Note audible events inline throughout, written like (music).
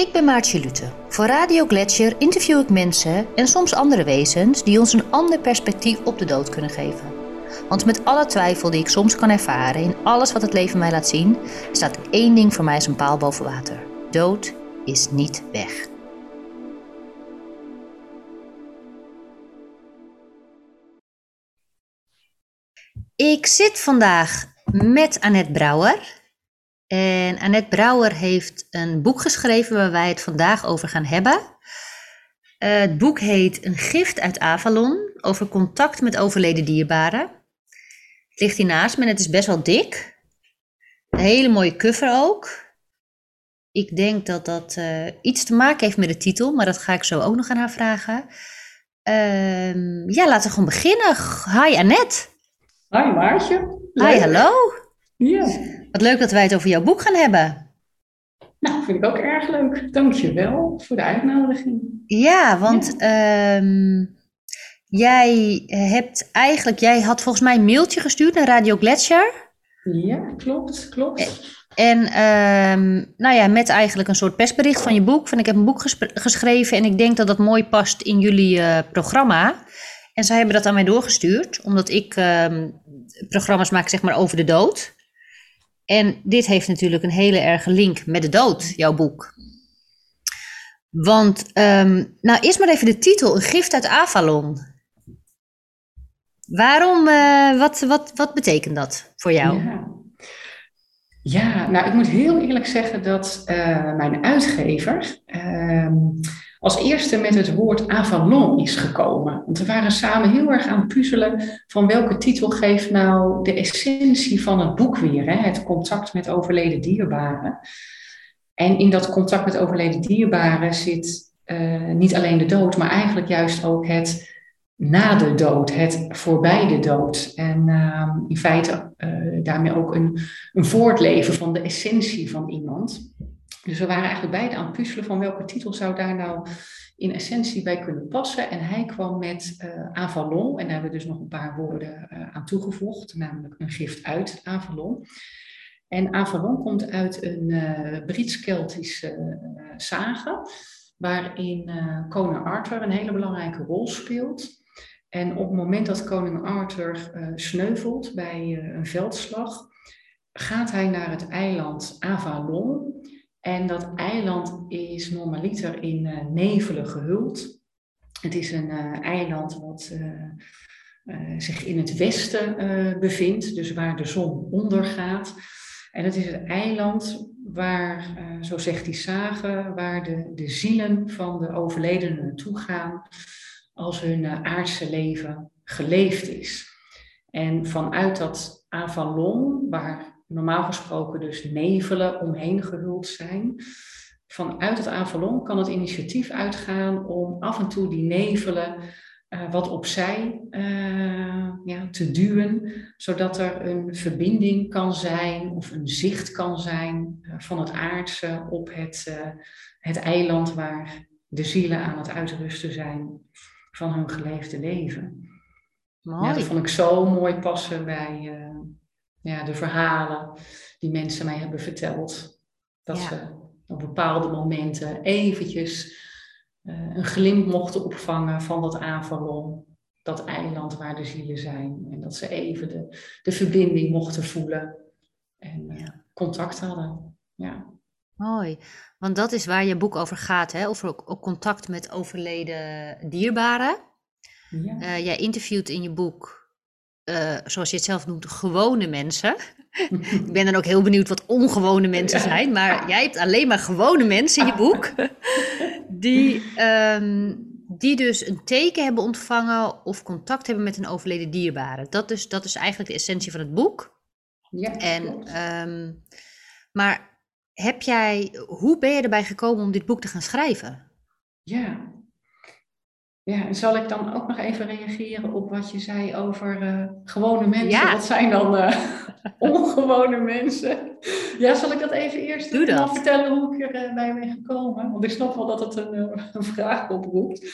Ik ben Maartje Lute. Voor Radio Gletscher interview ik mensen en soms andere wezens die ons een ander perspectief op de dood kunnen geven. Want met alle twijfel die ik soms kan ervaren in alles wat het leven mij laat zien, staat één ding voor mij als een paal boven water. Dood is niet weg. Ik zit vandaag met Annette Brouwer. En Annette Brouwer heeft een boek geschreven waar wij het vandaag over gaan hebben. Uh, het boek heet Een gift uit Avalon over contact met overleden dierbaren. Het ligt hier naast me en het is best wel dik. Een hele mooie cover ook. Ik denk dat dat uh, iets te maken heeft met de titel, maar dat ga ik zo ook nog aan haar vragen. Uh, ja, laten we gewoon beginnen. Hi Annette. Hi Maartje. Hi, hallo. Ja. Wat leuk dat wij het over jouw boek gaan hebben. Nou, vind ik ook erg leuk. Dank je wel voor de uitnodiging. Ja, want ehm, jij hebt eigenlijk, jij had volgens mij een mailtje gestuurd naar Radio Gletscher. Ja, klopt, klopt. En ehm, nou ja, met eigenlijk een soort persbericht van je boek. Van ik heb een boek geschreven en ik denk dat dat mooi past in jullie eh, programma. En zij hebben dat aan mij doorgestuurd, omdat ik ehm, programma's maak zeg maar over de dood. En dit heeft natuurlijk een hele erge link met de dood, jouw boek. Want, um, nou eerst maar even de titel, Een gift uit Avalon. Waarom, uh, wat, wat, wat betekent dat voor jou? Ja. ja nou ik moet heel eerlijk zeggen dat uh, mijn uitgever uh, als eerste met het woord Avalon is gekomen. Want we waren samen heel erg aan het puzzelen van welke titel geeft nou de essentie van het boek weer. Hè? Het contact met overleden dierbaren. En in dat contact met overleden dierbaren zit uh, niet alleen de dood, maar eigenlijk juist ook het na de dood, het voorbij de dood. En uh, in feite uh, daarmee ook een, een voortleven van de essentie van iemand. Dus we waren eigenlijk beide aan het puzzelen van welke titel zou daar nou in essentie bij kunnen passen. En hij kwam met uh, Avalon, en daar hebben we dus nog een paar woorden uh, aan toegevoegd, namelijk een gift uit Avalon. En Avalon komt uit een uh, Brits-Keltische sage, waarin koning Arthur een hele belangrijke rol speelt. En op het moment dat koning Arthur sneuvelt bij een veldslag, gaat hij naar het eiland Avalon. En dat eiland is normaliter in uh, nevelen gehuld. Het is een uh, eiland wat uh, zich in het westen bevindt, dus waar de zon ondergaat. En het is het eiland waar, zo zegt die sage, waar de, de zielen van de overledenen naartoe gaan als hun aardse leven geleefd is. En vanuit dat Avalon, waar normaal gesproken dus nevelen omheen gehuld zijn. Vanuit het Avalon kan het initiatief uitgaan om af en toe die nevelen uh, wat opzij uh, ja, te duwen, zodat er een verbinding kan zijn of een zicht kan zijn uh, van het aardse op het, het eiland waar de zielen aan het uitrusten zijn van hun geleefde leven. Mooi. Ja, dat vond ik zo mooi passen bij ja, de verhalen die mensen mij hebben verteld. Dat Ja. ze op bepaalde momenten eventjes eh, een glimp mochten opvangen van dat Avalon, dat eiland waar de zielen zijn. En dat ze even de, de verbinding mochten voelen en eh, contact hadden. Ja. Mooi, want dat is waar je boek over gaat, hè? Over ook, ook contact met overleden dierbaren. Ja. Eh, jij interviewt in je boek, eh, zoals je het zelf noemt, gewone mensen. (laughs) Ik ben dan ook heel benieuwd wat ongewone mensen zijn, maar jij hebt alleen maar gewone mensen in je boek. (laughs) Die, ehm, die dus een teken hebben ontvangen of contact hebben met een overleden dierbare. Dat is, dat is eigenlijk de essentie van het boek. ja, En, ehm, maar heb jij, hoe ben je erbij gekomen om dit boek te gaan schrijven? Ja. Ja, en zal ik dan ook nog even reageren op wat je zei over eh, gewone mensen? Ja. Wat zijn dan eh, (laughs) ongewone mensen? Ja, zal ik dat even eerst Doe eh, dat. vertellen hoe ik erbij bij ben gekomen? Want ik snap wel dat het een, eh, een vraag oproept.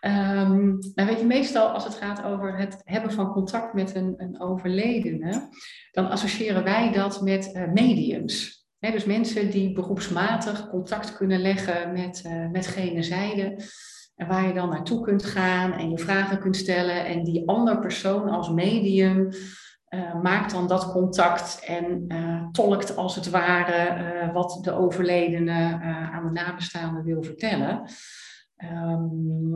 Ehm, nou weet je, meestal als het gaat over het hebben van contact met een, een overledene, dan associëren wij dat met eh, mediums. dus mensen die beroepsmatig contact kunnen leggen met, uh, met gene zijde. En waar je dan naartoe kunt gaan en je vragen kunt stellen. En die andere persoon als medium uh, maakt dan dat contact en uh, tolkt als het ware wat de overledene aan de nabestaanden wil vertellen. Um,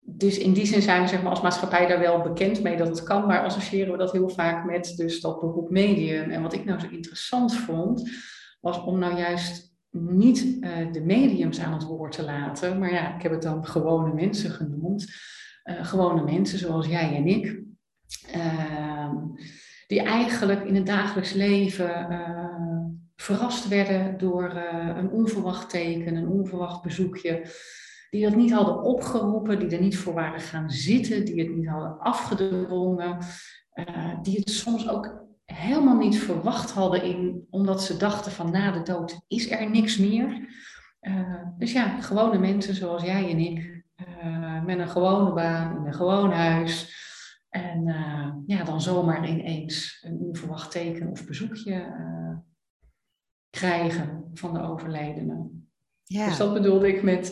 dus in die zin zijn we zeg maar, als maatschappij daar wel bekend mee dat het kan, maar associëren we dat heel vaak met dus dat beroep medium. En wat ik nou zo interessant vond, was om nou juist niet uh, de mediums aan het woord te laten, maar ja, ik heb het dan gewone mensen genoemd. Uh, gewone mensen zoals jij en ik, uh, die eigenlijk in het dagelijks leven eh, verrast werden door een onverwacht teken, een onverwacht bezoekje die dat niet hadden opgeroepen, die er niet voor waren gaan zitten, die het niet hadden afgedrongen, uh, die het soms ook helemaal niet verwacht hadden, in, omdat ze dachten van na de dood is er niks meer. Uh, dus ja, gewone mensen zoals jij en ik, uh, met een gewone baan, in een gewoon huis. En ja, dan zomaar ineens een onverwacht teken of bezoekje krijgen van de overledene. Ja. Dus dat bedoelde ik met,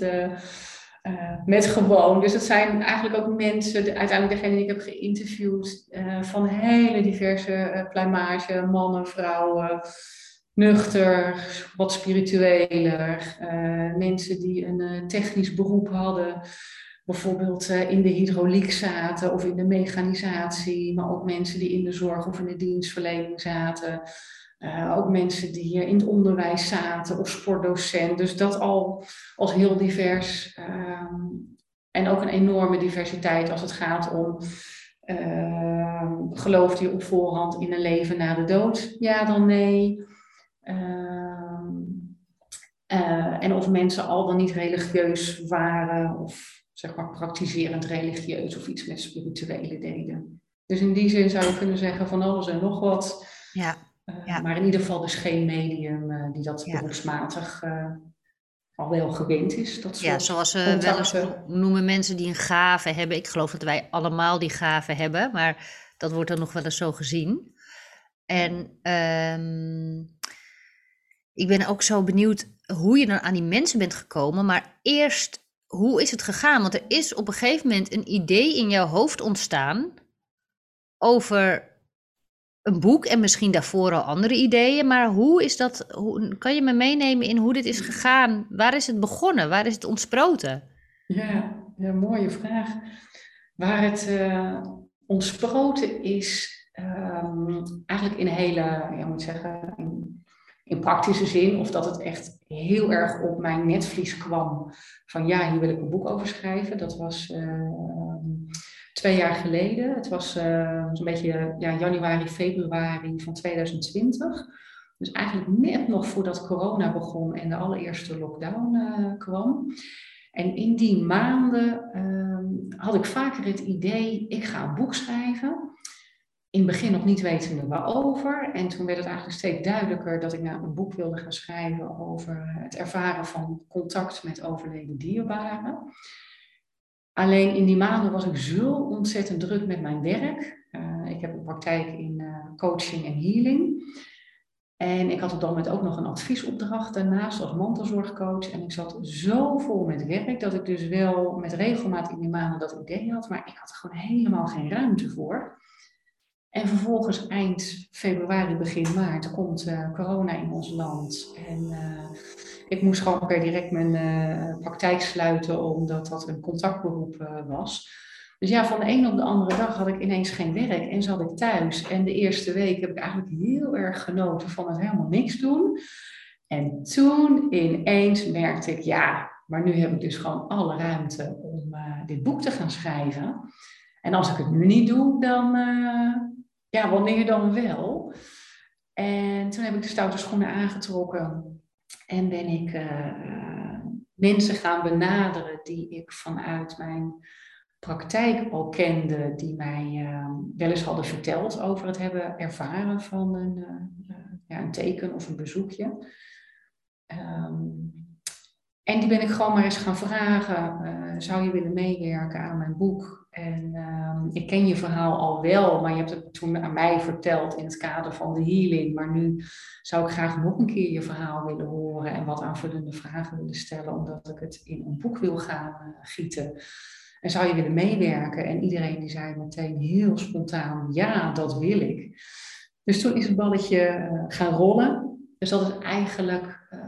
uh, uh, met gewoon. Dus het zijn eigenlijk ook mensen, de, uiteindelijk degene die ik heb geïnterviewd, uh, van hele diverse pluimage, mannen, vrouwen, nuchter, wat spiritueler. mensen die een technisch beroep hadden, bijvoorbeeld in de hydrauliek zaten of in de mechanisatie, maar ook mensen die in de zorg of in de dienstverlening zaten. Uh, ook mensen die hier in het onderwijs zaten of sportdocent. Dus dat al als heel divers. Uh, en ook een enorme diversiteit als het gaat om. Uh, gelooft je op voorhand in een leven na de dood? Ja, dan nee. Ehm, eh, en of mensen al dan niet religieus waren of zeg maar praktiserend religieus of iets met spirituele deden. Dus in die zin zou je kunnen zeggen van alles en nog wat. Ja. Ja. Maar in ieder geval dus geen medium uh, die dat ja. beroepsmatig uh, al wel gewend is. Dat ja, zoals we uh, wel eens noemen mensen die een gave hebben. Ik geloof dat wij allemaal die gave hebben, maar dat wordt dan nog wel eens zo gezien. En um, ik ben ook zo benieuwd hoe je dan aan die mensen bent gekomen. Maar eerst, hoe is het gegaan? Want er is op een gegeven moment een idee in jouw hoofd ontstaan over een boek en misschien daarvoor al andere ideeën. Maar hoe is dat? Hoe, kan je me meenemen in hoe dit is gegaan? Waar is het begonnen? Waar is het ontsproten? Ja, ja mooie vraag. Waar het uh, ontsproten is, um, eigenlijk in hele, ja, moet zeggen, in, praktische zin, of dat het echt heel erg op mijn netvlies kwam. Van ja, hier wil ik een boek over schrijven. Dat was. Uh, twee jaar geleden. Het was zo'n beetje ja, januari, februari van 2020. Dus eigenlijk net nog voordat corona begon en de allereerste lockdown uh, kwam. En in die maanden uh, had ik vaker het idee, ik ga een boek schrijven. In het begin nog niet wetende waarover. En toen werd het eigenlijk steeds duidelijker dat ik nou een boek wilde gaan schrijven over het ervaren van contact met overleden dierbaren. Alleen in die maanden was ik zo ontzettend druk met mijn werk. Uh, ik heb een praktijk in uh, coaching en healing. En ik had op dat moment ook nog een adviesopdracht daarnaast als mantelzorgcoach. En ik zat zo vol met werk dat ik dus wel met regelmaat in die maanden dat idee had. Maar ik had er gewoon helemaal geen ruimte voor. En vervolgens eind februari, begin maart komt uh, corona in ons land. En ik moest gewoon per direct mijn uh, praktijk sluiten, omdat dat een contactberoep was. Dus ja, van de een op de andere dag had ik ineens geen werk en zat ik thuis. En de eerste week heb ik eigenlijk heel erg genoten van het helemaal niks doen. En toen ineens merkte ik, ja, maar nu heb ik dus gewoon alle ruimte om dit boek te gaan schrijven. En als ik het nu niet doe, dan, ja, wanneer dan wel? En toen heb ik de stoute schoenen aangetrokken en ben ik uh, mensen gaan benaderen die ik vanuit mijn praktijk al kende, die mij uh, wel eens hadden verteld over het hebben ervaren van een, uh, ja, een teken of een bezoekje. Um, en die ben ik gewoon maar eens gaan vragen, zou je willen meewerken aan mijn boek? En ehm, ik ken je verhaal al wel, maar je hebt het toen aan mij verteld in het kader van de healing. Maar nu zou ik graag nog een keer je verhaal willen horen en wat aanvullende vragen willen stellen, omdat ik het in een boek wil gaan uh, gieten. En zou je willen meewerken? En iedereen die zei meteen heel spontaan, ja, dat wil ik. Dus toen is het balletje uh, gaan rollen. Dus dat is eigenlijk uh,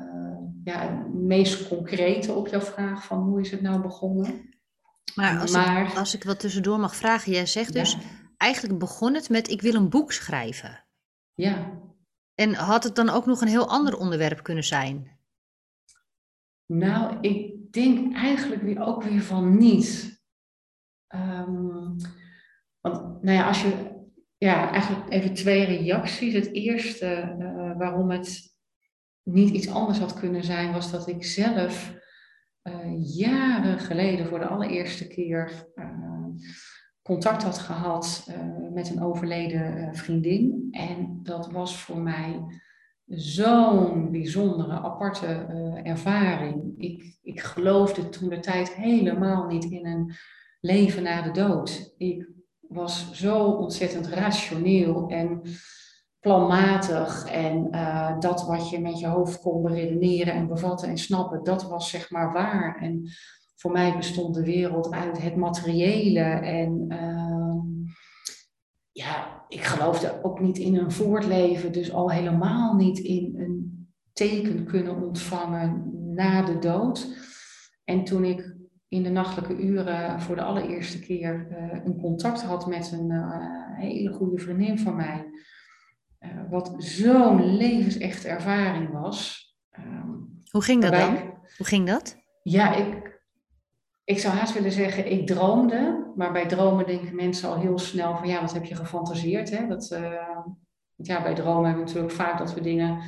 ja, het meest concrete op jouw vraag van hoe is het nou begonnen? Maar als, Ik, als ik wat tussendoor mag vragen, jij zegt dus, eigenlijk begon het met ik wil een boek schrijven. Ja. En had het dan ook nog een heel ander onderwerp kunnen zijn? Nou, ik denk eigenlijk weer ook weer van niet. Um, want, nou ja, als je, ja, eigenlijk even twee reacties. Het eerste, uh, waarom het niet iets anders had kunnen zijn, was dat ik zelf uh, jaren geleden voor de allereerste keer uh, contact had gehad uh, met een overleden vriendin. En dat was voor mij zo'n bijzondere, aparte ervaring. Ik, ik geloofde toen de tijd helemaal niet in een leven na de dood. Ik was zo ontzettend rationeel en planmatig en uh, dat wat je met je hoofd kon beredeneren en bevatten en snappen, dat was zeg maar waar. En voor mij bestond de wereld uit het materiële en uh, ja, ik geloofde ook niet in een voortleven, dus al helemaal niet in een teken kunnen ontvangen na de dood. En toen ik in de nachtelijke uren voor de allereerste keer uh, een contact had met een hele goede vriendin van mij, uh, wat zo'n levensechte ervaring was. Um, Hoe ging dat dan? Hoe ging dat? Ja, ik, ik zou haast willen zeggen, ik droomde. Maar bij dromen denken mensen al heel snel van, ja, wat heb je gefantaseerd? Hè? Dat, uh, ja, bij dromen hebben we natuurlijk vaak dat we dingen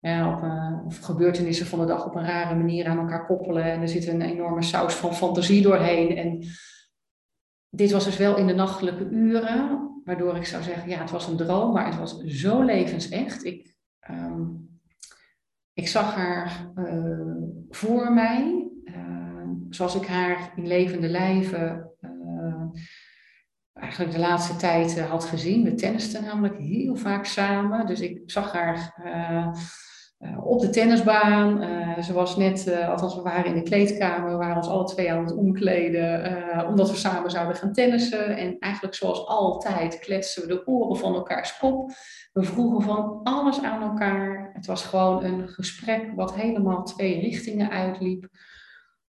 ja, op, uh, of gebeurtenissen van de dag op een rare manier aan elkaar koppelen. En er zit een enorme saus van fantasie doorheen. En dit was dus wel in de nachtelijke uren waardoor ik zou zeggen, ja, het was een droom, maar het was zo levensecht. Ik, um, ik zag haar uh, voor mij, uh, zoals ik haar in levende lijven uh, eigenlijk de laatste tijd had gezien. We tennisten namelijk heel vaak samen, dus ik zag haar op de tennisbaan. Uh, ze was net, uh, althans we waren in de kleedkamer, we waren ons alle twee aan het omkleden, omdat we samen zouden gaan tennissen. En eigenlijk zoals altijd kletsen we de oren van elkaars kop. We vroegen van alles aan elkaar. Het was gewoon een gesprek wat helemaal twee richtingen uitliep.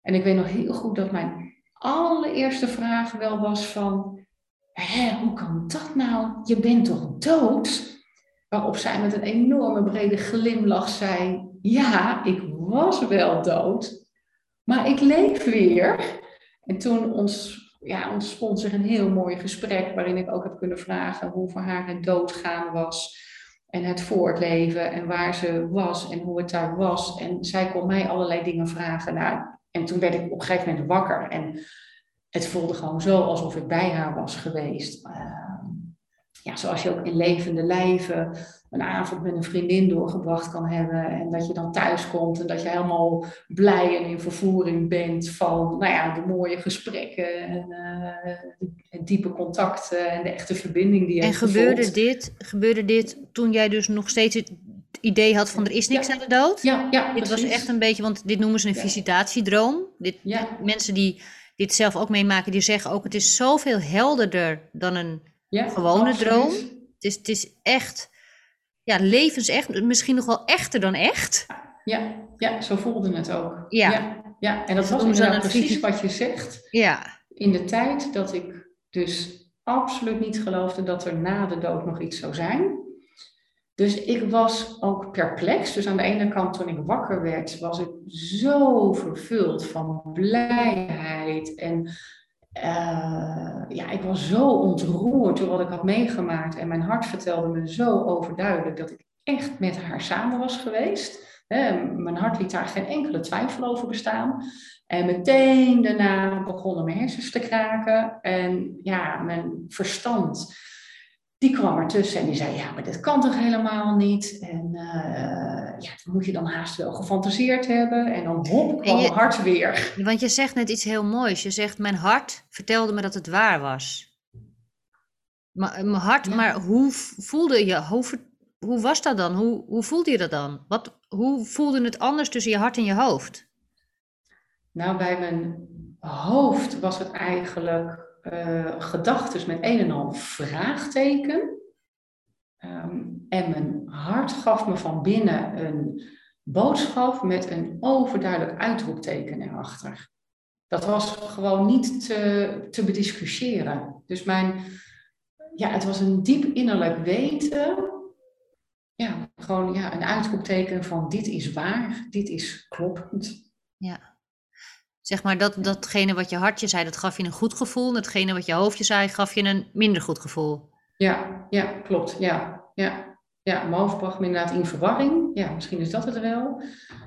En ik weet nog heel goed dat mijn allereerste vraag wel was van, hoe kan dat nou? Je bent toch dood? Waarop zij met een enorme brede glimlach zei: Ja, ik was wel dood, maar ik leef weer. En toen ons, ja, zich een heel mooi gesprek waarin ik ook heb kunnen vragen hoe voor haar het doodgaan was. En het voortleven en waar ze was en hoe het daar was. En zij kon mij allerlei dingen vragen. Nou, en toen werd ik op een gegeven moment wakker. En het voelde gewoon zo alsof ik bij haar was geweest. Uh, ja, zoals je ook in levende lijven een avond met een vriendin doorgebracht kan hebben. En dat je dan thuis komt en dat je helemaal blij en in vervoering bent van nou ja, de mooie gesprekken en uh, het diepe contacten en de echte verbinding die je En gebeurde dit, gebeurde dit toen jij dus nog steeds het idee had van er is niks ja. aan de dood? Ja, ja Dit was echt een beetje, want dit noemen ze een ja. visitatiedroom. Dit, ja. Mensen die dit zelf ook meemaken, die zeggen ook het is zoveel helderder dan een ja, gewone absoluut. droom. Het is, het is echt, ja, levensecht, misschien nog wel echter dan echt. Ja, ja zo voelde het ook. Ja. ja, ja. en dat Dus was dan inderdaad precies wat je zegt. Ja, In de tijd dat ik dus absoluut niet geloofde dat er na de dood nog iets zou zijn. Dus ik was ook perplex. Dus aan de ene kant, toen ik wakker werd, was ik zo vervuld van blijheid en uh, ja, ik was zo ontroerd door wat ik had meegemaakt. En mijn hart vertelde me zo overduidelijk dat ik echt met haar samen was geweest. Mijn hart liet daar geen enkele twijfel over bestaan. En meteen daarna begonnen mijn hersens te kraken. En ja, mijn verstand, die kwam ertussen en die zei, ja, maar dit kan toch helemaal niet? En uh, ja, dat moet je dan haast wel gefantaseerd hebben. En dan hop, kwam je- hart weer. Want je zegt net iets heel moois. Je zegt, mijn hart vertelde me dat het waar was. Maar, mijn hart, Ja. maar hoe voelde je, hoe, hoe was dat dan? Hoe, hoe voelde je dat dan? Wat, hoe voelde het anders tussen je hart en je hoofd? Nou, bij mijn hoofd was het eigenlijk eh gedachten met een en al vraagteken. Ehm, en mijn hart gaf me van binnen een boodschap met een overduidelijk uitroepteken erachter. Dat was gewoon niet te, te bediscussiëren. Dus mijn, ja, het was een diep innerlijk weten. Ja, gewoon ja, een uitroepteken van dit is waar, dit is kloppend. Ja. Zeg maar, dat, datgene wat je hartje zei, dat gaf je een goed gevoel. En datgene wat je hoofdje zei, gaf je een minder goed gevoel. Ja, ja, klopt. Ja, ja. ja, mijn hoofd bracht me inderdaad in verwarring. Ja, misschien is dat het wel.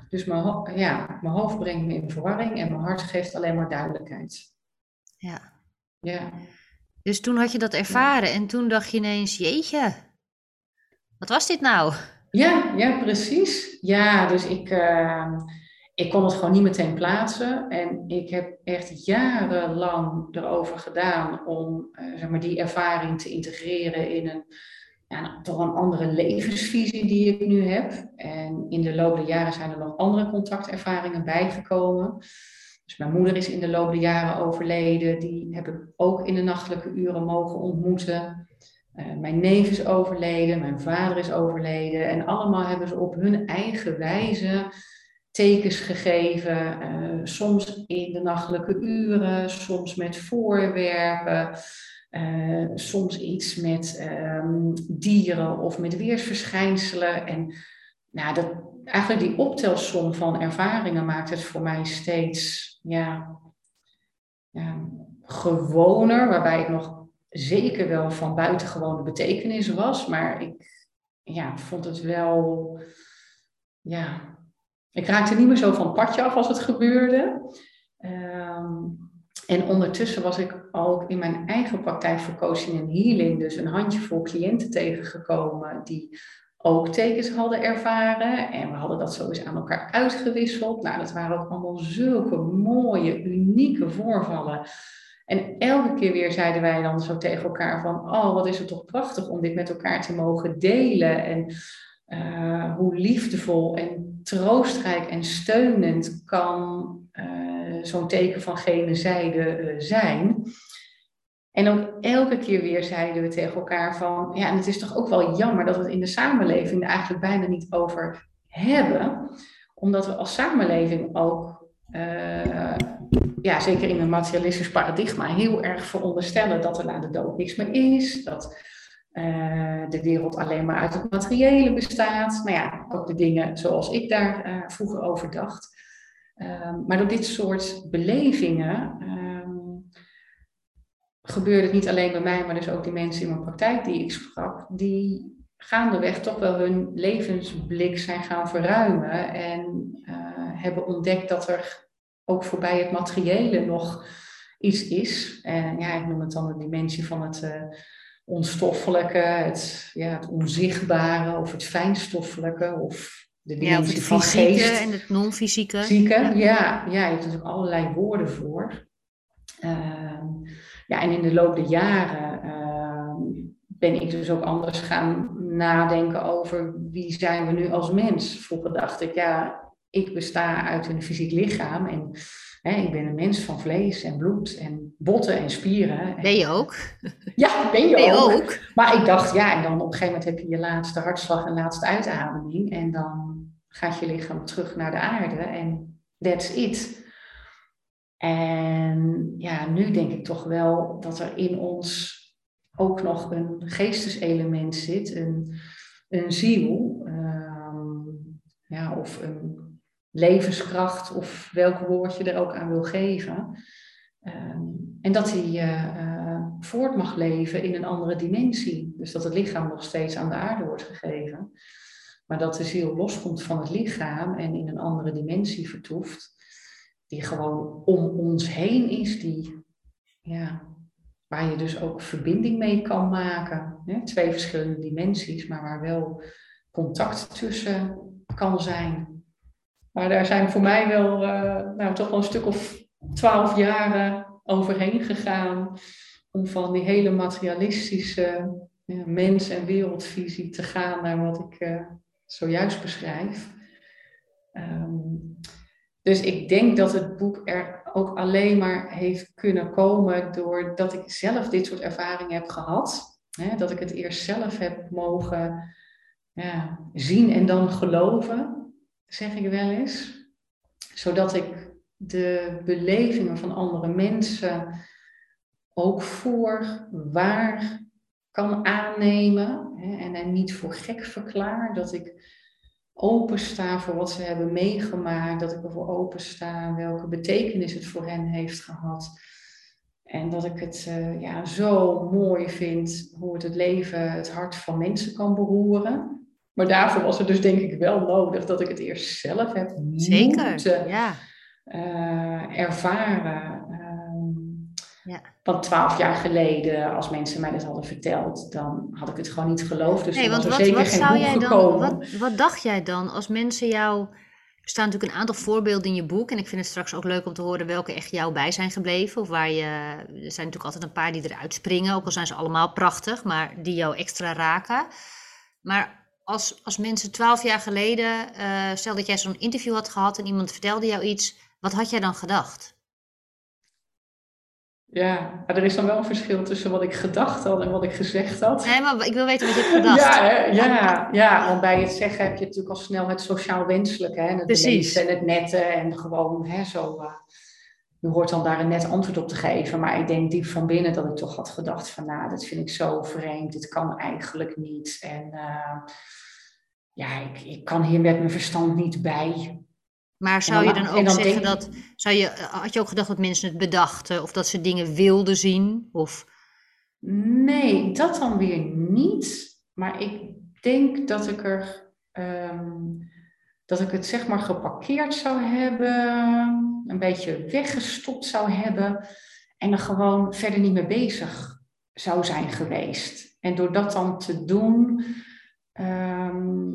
Dus mijn, ja, mijn hoofd brengt me in verwarring en mijn hart geeft alleen maar duidelijkheid. Ja. Ja, Dus toen had je dat ervaren en toen dacht je ineens, jeetje, wat was dit nou? ja, ja precies. Ja, dus ik, eh, ik kon het gewoon niet meteen plaatsen. En ik heb echt jarenlang erover gedaan om eh, zeg maar, die ervaring te integreren in een, ja, nou, toch een andere levensvisie die ik nu heb. En in de loop der jaren zijn er nog andere contactervaringen bijgekomen. Dus mijn moeder is in de loop der jaren overleden. Die heb ik ook in de nachtelijke uren mogen ontmoeten. Eh, mijn neef is overleden, mijn vader is overleden. En allemaal hebben ze op hun eigen wijze tekens gegeven. eh, soms in de nachtelijke uren, soms met voorwerpen. eh, soms iets met ehm, dieren of met weersverschijnselen. En nou, dat, eigenlijk die optelsom van ervaringen maakt het voor mij steeds ja, gewoner. Waarbij ik nog zeker wel van buitengewone betekenis was. Maar ik ja, vond het wel. Ja, ik raakte niet meer zo van padje af als het gebeurde. Ehm, en ondertussen was ik ook in mijn eigen praktijk voor coaching en healing, dus een handjevol cliënten tegengekomen die ook tekens hadden ervaren. En we hadden dat zo eens aan elkaar uitgewisseld. Nou, dat waren ook allemaal zulke mooie, unieke voorvallen. En elke keer weer zeiden wij dan zo tegen elkaar van, oh, wat is het toch prachtig om dit met elkaar te mogen delen. En uh, hoe liefdevol en troostrijk en steunend kan uh, zo'n teken van gene zijde uh, zijn. En ook elke keer weer zeiden we tegen elkaar van, ja, en het is toch ook wel jammer dat we het in de samenleving er eigenlijk bijna niet over hebben, omdat we als samenleving ook, ja, zeker in een materialistisch paradigma, heel erg veronderstellen dat er na de dood niks meer is, dat uh, de wereld alleen maar uit het materiële bestaat. Nou ja, ook de dingen zoals ik daar uh, vroeger over dacht. Uh, maar door dit soort belevingen um, gebeurde het niet alleen bij mij, maar dus ook die mensen in mijn praktijk die ik sprak, die gaandeweg toch wel hun levensblik zijn gaan verruimen en uh, hebben ontdekt dat er ook voorbij het materiële nog iets is. En ja, ik noem het dan de dimensie van het onstoffelijke, het, ja, het onzichtbare of het fijnstoffelijke of de dimensie het van fysieke geest. en het non-fysieke. Fysieke, ja. ja, ja, je hebt natuurlijk allerlei woorden voor. Uh, ja, en in de loop der jaren uh, ben ik dus ook anders gaan nadenken over wie zijn we nu als mens. Vroeger dacht ik, ja, ik besta uit een fysiek lichaam en hè, ik ben een mens van vlees en bloed en botten en spieren. Ben je ook? Ja, ben je, Ben je ook. ook. Maar ik dacht, ja, en dan op een gegeven moment heb je je laatste hartslag en laatste uitademing en dan gaat je lichaam terug naar de aarde en that's it. En ja, nu denk ik toch wel dat er in ons ook nog een geesteselement zit, een, een ziel, um, ja, of een levenskracht, of welk woord je er ook aan wil geven. Um, en dat uh, uh, voort mag leven in een andere dimensie. Dus dat het lichaam nog steeds aan de aarde wordt gegeven. Maar dat de ziel loskomt van het lichaam en in een andere dimensie vertoeft die gewoon om ons heen is, die, ja, waar je dus ook verbinding mee kan maken. Hè? Twee verschillende dimensies, maar waar wel contact tussen kan zijn. Maar daar zijn voor mij wel nou, toch wel een stuk of twaalf jaren overheen gegaan om van die hele materialistische mens- en wereldvisie te gaan naar wat ik uh, zojuist beschrijf. Ehm, dus ik denk dat het boek er ook alleen maar heeft kunnen komen doordat ik zelf dit soort ervaringen heb gehad. Hè, dat ik het eerst zelf heb mogen ja, zien en dan geloven, zeg ik wel eens. Zodat ik de belevingen van andere mensen ook voor waar kan aannemen hè, en hen niet voor gek verklaar. Dat ik opensta voor wat ze hebben meegemaakt, dat ik ervoor opensta welke betekenis het voor hen heeft gehad. En dat ik het uh, ja, zo mooi vind hoe het het leven, het hart van mensen kan beroeren. Maar daarvoor was het dus denk ik wel nodig dat ik het eerst zelf heb Zeker, moeten ja. uh, ervaren. Ja. Want twaalf jaar geleden, als mensen mij dat hadden verteld, dan had ik het gewoon niet geloofd. Dus nee, want wat, zeker wat geen zou jij dan, wat, wat, dacht jij dan als mensen jou... Er staan natuurlijk een aantal voorbeelden in je boek. En ik vind het straks ook leuk om te horen welke echt jou bij zijn gebleven. Of waar je... Er zijn natuurlijk altijd een paar die eruit springen. Ook al zijn ze allemaal prachtig, maar die jou extra raken. Maar als, als mensen twaalf jaar geleden... Uh, stel dat jij zo'n interview had gehad en iemand vertelde jou iets. Wat had jij dan gedacht? Ja, maar er is dan wel een verschil tussen wat ik gedacht had en wat ik gezegd had. Nee, maar ik wil weten wat je hebt gedacht. Ja, ja, ja, want bij het zeggen heb je natuurlijk al snel het sociaal wenselijke. Hè? Het Precies. en het nette en gewoon hè, zo. Uh, je hoort dan daar een net antwoord op te geven. Maar ik denk diep van binnen dat ik toch had gedacht van... nou, dat vind ik zo vreemd, dit kan eigenlijk niet. En uh, ja, ik, ik kan hier met mijn verstand niet bij. Maar zou je dan ook zeggen dat, zou je, had je ook gedacht dat mensen het bedachten of dat ze dingen wilden zien? Of... Nee, dat dan weer niet. Maar ik denk dat ik er, ehm, dat ik het zeg maar geparkeerd zou hebben, een beetje weggestopt zou hebben en er gewoon verder niet mee bezig zou zijn geweest. En door dat dan te doen, ehm,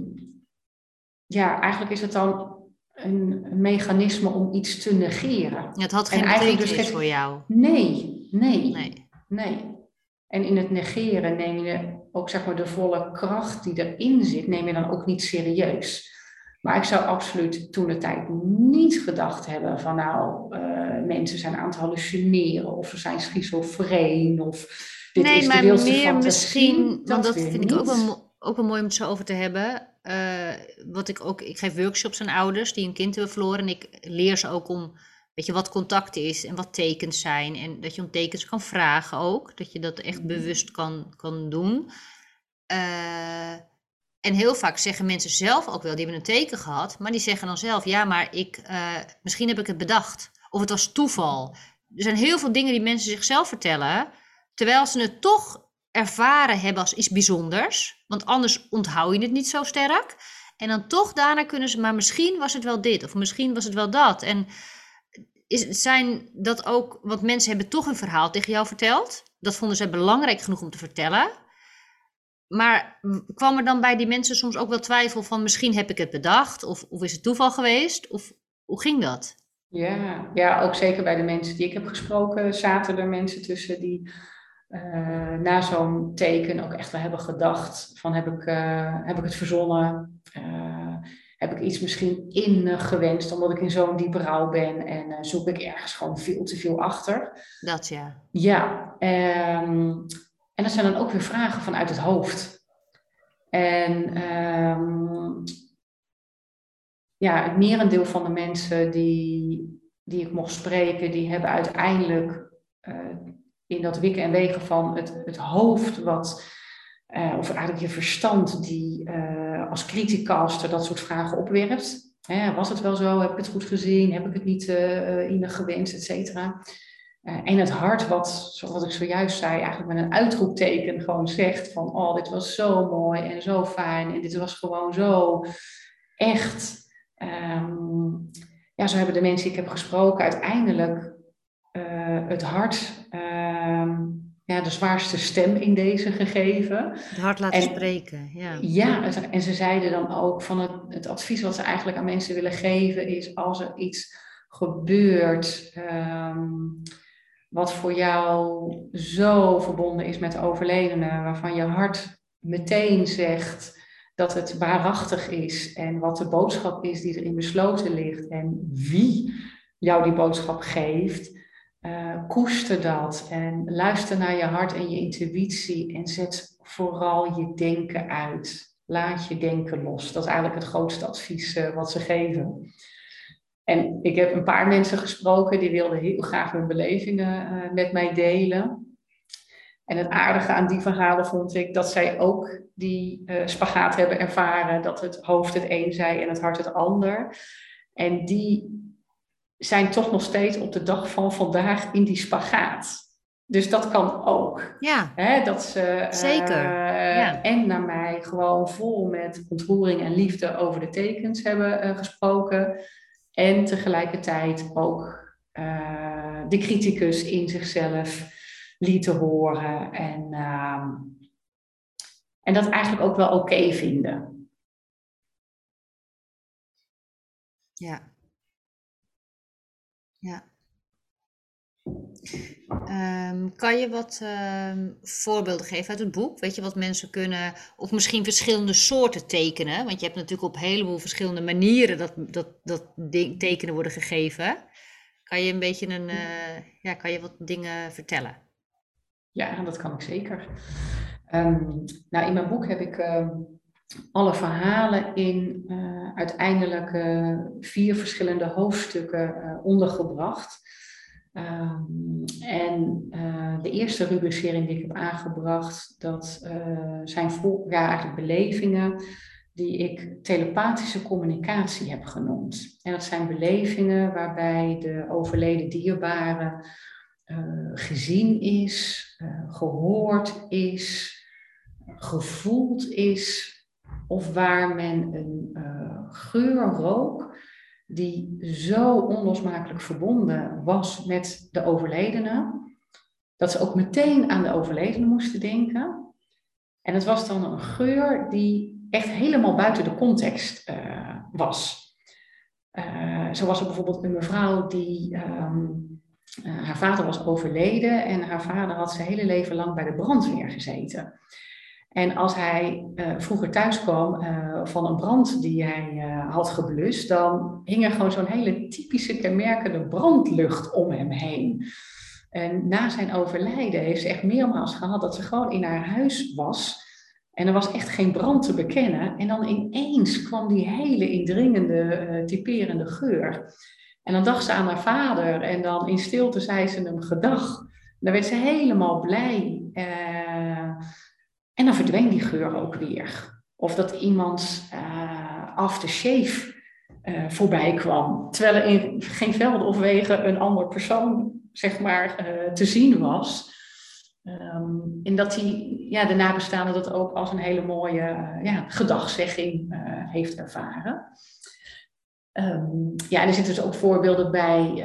ja, eigenlijk is het dan een, mechanisme om iets te negeren. Het had geen betekenis dus voor jou? Nee, nee, nee, nee. En in het negeren neem je ook zeg maar de volle kracht die erin zit, neem je dan ook niet serieus. Maar ik zou absoluut toen de tijd niet gedacht hebben van nou, uh, mensen zijn aan het hallucineren of ze zijn schizofreen of dit nee, is de maar meer misschien, dat want dat vind ik ook wel, ook wel mooi om het zo over te hebben. Uh, wat ik ook, ik geef workshops aan ouders die een kind hebben verloren. En ik leer ze ook om, weet je, wat contact is en wat tekens zijn. En dat je om tekens kan vragen ook. Dat je dat echt mhm. bewust kan, kan doen. Uh, en heel vaak zeggen mensen zelf ook wel, die hebben een teken gehad. Maar die zeggen dan zelf, ja, maar ik, uh, misschien heb ik het bedacht. Of het was toeval. Er zijn heel veel dingen die mensen zichzelf vertellen. Terwijl ze het toch ervaren hebben als iets bijzonders. Want anders onthoud je het niet zo sterk. En dan toch daarna kunnen ze, maar misschien was het wel dit of misschien was het wel dat. En is, zijn dat ook, want mensen hebben toch een verhaal tegen jou verteld. Dat vonden ze belangrijk genoeg om te vertellen. Maar kwam er dan bij die mensen soms ook wel twijfel van misschien heb ik het bedacht of, of is het toeval geweest? Of hoe ging dat? Ja, ja, ook zeker bij de mensen die ik heb gesproken zaten er mensen tussen die uh, na zo'n teken ook echt wel hebben gedacht van heb ik, uh, heb ik het verzonnen? Uh, heb ik iets misschien ingewenst omdat ik in zo'n diepe rouw ben en zoek ik ergens gewoon veel te veel achter? Dat ja. Ja, um, en dat zijn dan ook weer vragen vanuit het hoofd. En um, ja, het merendeel van de mensen die, die ik mocht spreken, die hebben uiteindelijk in dat wikken en wegen van het, het hoofd, wat, uh, of eigenlijk je verstand, die uh, als criticaster dat soort vragen opwerpt. Hè, was het wel zo? Heb ik het goed gezien? Heb ik het niet in gewenst, et cetera? En het hart, wat, zoals ik zojuist zei, eigenlijk met een uitroepteken gewoon zegt van, oh, dit was zo mooi en zo fijn en dit was gewoon zo echt. Um, ja, zo hebben de mensen die ik heb gesproken uiteindelijk het hart Ehm, ja, de zwaarste stem in deze gegeven. Het hart laten spreken, ja. Ja, en ze zeiden dan ook van het, het advies wat ze eigenlijk aan mensen willen geven is als er iets gebeurt ehm, wat voor jou zo verbonden is met de overledene, waarvan je hart meteen zegt dat het waarachtig is en wat de boodschap is die erin besloten ligt en wie jou die boodschap geeft, uh, koester dat en luister naar je hart en je intuïtie en zet vooral je denken uit. Laat je denken los. Dat is eigenlijk het grootste advies uh, wat ze geven. En ik heb een paar mensen gesproken die wilden heel graag hun belevingen uh, met mij delen. En het aardige aan die verhalen vond ik dat zij ook die uh, spagaat hebben ervaren. Dat het hoofd het een zei en het hart het ander. En die zijn toch nog steeds op de dag van vandaag in die spagaat. Dus dat kan ook. Ja. Hè, dat ze Zeker. Uh, ja. en naar mij gewoon vol met ontroering en liefde over de tekens hebben gesproken. En tegelijkertijd ook uh, de criticus in zichzelf lieten horen. En, ehm, en dat eigenlijk ook wel oké vinden. Ja. Ja. Um, kan je wat um, voorbeelden geven uit het boek? Weet je wat mensen kunnen, of misschien verschillende soorten tekenen? Want je hebt natuurlijk op een heleboel verschillende manieren dat, dat, dat tekenen worden gegeven. Kan je een beetje een, uh, ja, kan je wat dingen vertellen? Ja, dat kan ik zeker. Um, nou, in mijn boek heb ik alle verhalen in uh, uiteindelijk uh, vier verschillende hoofdstukken ondergebracht. Um, en de eerste rubricering die ik heb aangebracht, dat zijn voor, ja, eigenlijk belevingen die ik telepathische communicatie heb genoemd. En dat zijn belevingen waarbij de overleden dierbare gezien is, gehoord is, gevoeld is, of waar men een geur rook die zo onlosmakelijk verbonden was met de overledene, dat ze ook meteen aan de overledene moesten denken. En het was dan een geur die echt helemaal buiten de context uh, was. Uh, zo was er bijvoorbeeld een mevrouw die um, haar vader was overleden en haar vader had zijn hele leven lang bij de brandweer gezeten. En als hij uh, vroeger thuis kwam uh, van een brand die hij uh, had geblust, dan hing er gewoon zo'n hele typische kenmerkende brandlucht om hem heen. En na zijn overlijden heeft ze echt meermaals gehad dat ze gewoon in haar huis was. En er was echt geen brand te bekennen. En dan ineens kwam die hele indringende, typerende geur. En dan dacht ze aan haar vader en dan in stilte zei ze hem gedag. Dan werd ze helemaal blij. En dan verdween die geur ook weer. Of dat iemands uh, aftershave uh, voorbij kwam. Terwijl er in geen velden of wegen een ander persoon zeg maar, uh, te zien was. Um, en dat die, ja, de nabestaande dat ook als een hele mooie ja, gedagzegging heeft ervaren. Um, ja, en er zitten dus ook voorbeelden bij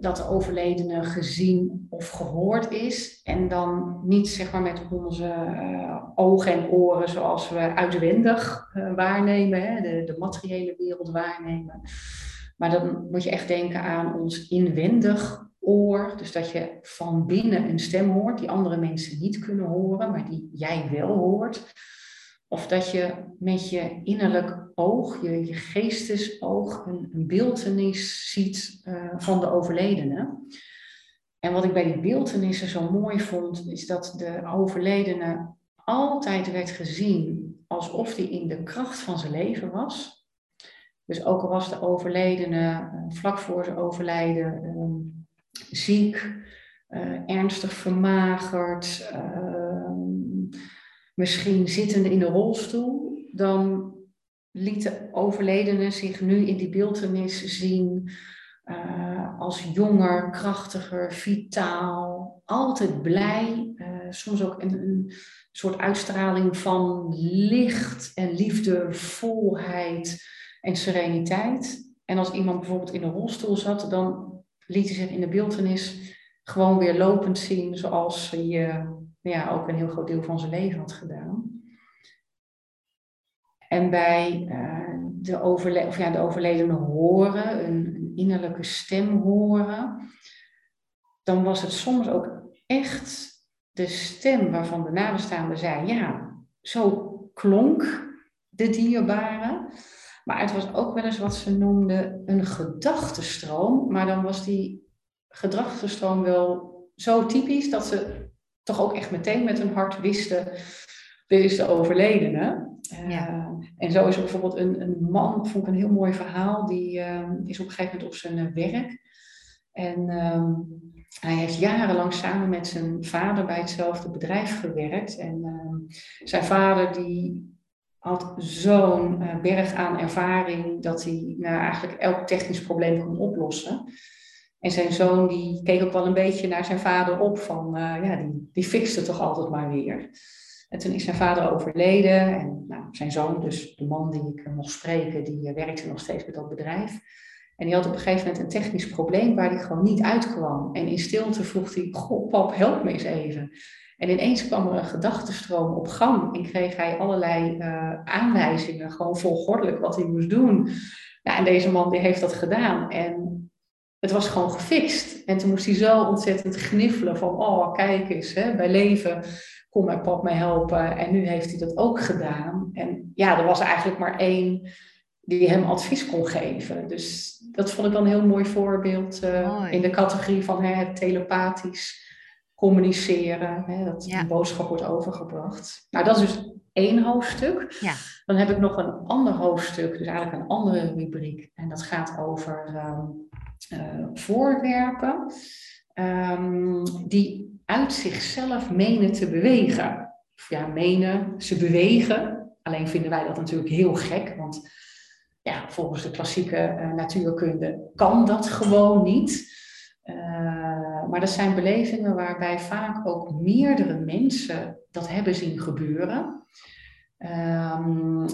dat de overledene gezien of gehoord is. En dan niet zeg maar met onze uh, ogen en oren zoals we uitwendig uh, waarnemen, hè, de, de materiële wereld waarnemen. Maar dan moet je echt denken aan ons inwendig oor. Dus dat je van binnen een stem hoort die andere mensen niet kunnen horen, maar die jij wel hoort. Of dat je met je innerlijk oog, je, geestesoog, een, een beeldenis ziet uh, van de overledene. En wat ik bij die beeldenissen zo mooi vond, is dat de overledene altijd werd gezien alsof hij in de kracht van zijn leven was. Dus ook al was de overledene uh, vlak voor zijn overlijden uh, ziek, ernstig vermagerd, misschien zittende in de rolstoel, dan liet de overledene zich nu in die beeldenis zien uh, als jonger, krachtiger, vitaal, altijd blij, uh, soms ook een, een, soort uitstraling van licht en liefde, volheid en sereniteit. En als iemand bijvoorbeeld in een rolstoel zat, dan liet hij zich in de beeldenis gewoon weer lopend zien zoals hij ja, ook een heel groot deel van zijn leven had gedaan. En bij de, overle of ja, de overledene horen, een, innerlijke stem horen, dan was het soms ook echt de stem waarvan de nabestaande zei, ja, zo klonk de dierbare. Maar het was ook wel eens wat ze noemden een gedachtenstroom. Maar dan was die gedachtenstroom wel zo typisch dat ze toch ook echt meteen met hun hart wisten, dit is de overledene. Ja. Uh, en zo is er bijvoorbeeld een, een man, vond ik een heel mooi verhaal, die uh, is op een gegeven moment op zijn uh, werk. En ehm, hij heeft jarenlang samen met zijn vader bij hetzelfde bedrijf gewerkt. En ehm, zijn vader die had zo'n uh, berg aan ervaring dat hij nou, eigenlijk elk technisch probleem kon oplossen. En zijn zoon die keek ook wel een beetje naar zijn vader op van, uh, ja, die, die fixte toch altijd maar weer. En toen is zijn vader overleden en nou, zijn zoon, dus de man die ik mocht spreken, die uh, werkte nog steeds bij dat bedrijf. En die had op een gegeven moment een technisch probleem waar hij gewoon niet uitkwam. En in stilte vroeg hij, pap, help me eens even. En ineens kwam er een gedachtenstroom op gang en kreeg hij allerlei uh, aanwijzingen, gewoon volgordelijk wat hij moest doen. Nou, en deze man die heeft dat gedaan en het was gewoon gefixt. En toen moest hij zo ontzettend gniffelen van, oh kijk eens, hè, bij leven kon mijn pap mij helpen. En nu heeft hij dat ook gedaan. En ja, er was eigenlijk maar één die hem advies kon geven. Dus dat vond ik dan een heel mooi voorbeeld uh, in de categorie van hè, het telepathisch communiceren, hè, dat ja. boodschap wordt overgebracht. Nou, dat is dus één hoofdstuk. Ja. Dan heb ik nog een ander hoofdstuk, dus eigenlijk een andere rubriek. En dat gaat over um, uh, voorwerpen um, die uit zichzelf menen te bewegen. Of ja, menen, ze bewegen. Alleen vinden wij dat natuurlijk heel gek, want ja, volgens de klassieke uh, natuurkunde kan dat gewoon niet. Uh, maar dat zijn belevingen waarbij vaak ook meerdere mensen dat hebben zien gebeuren. Um,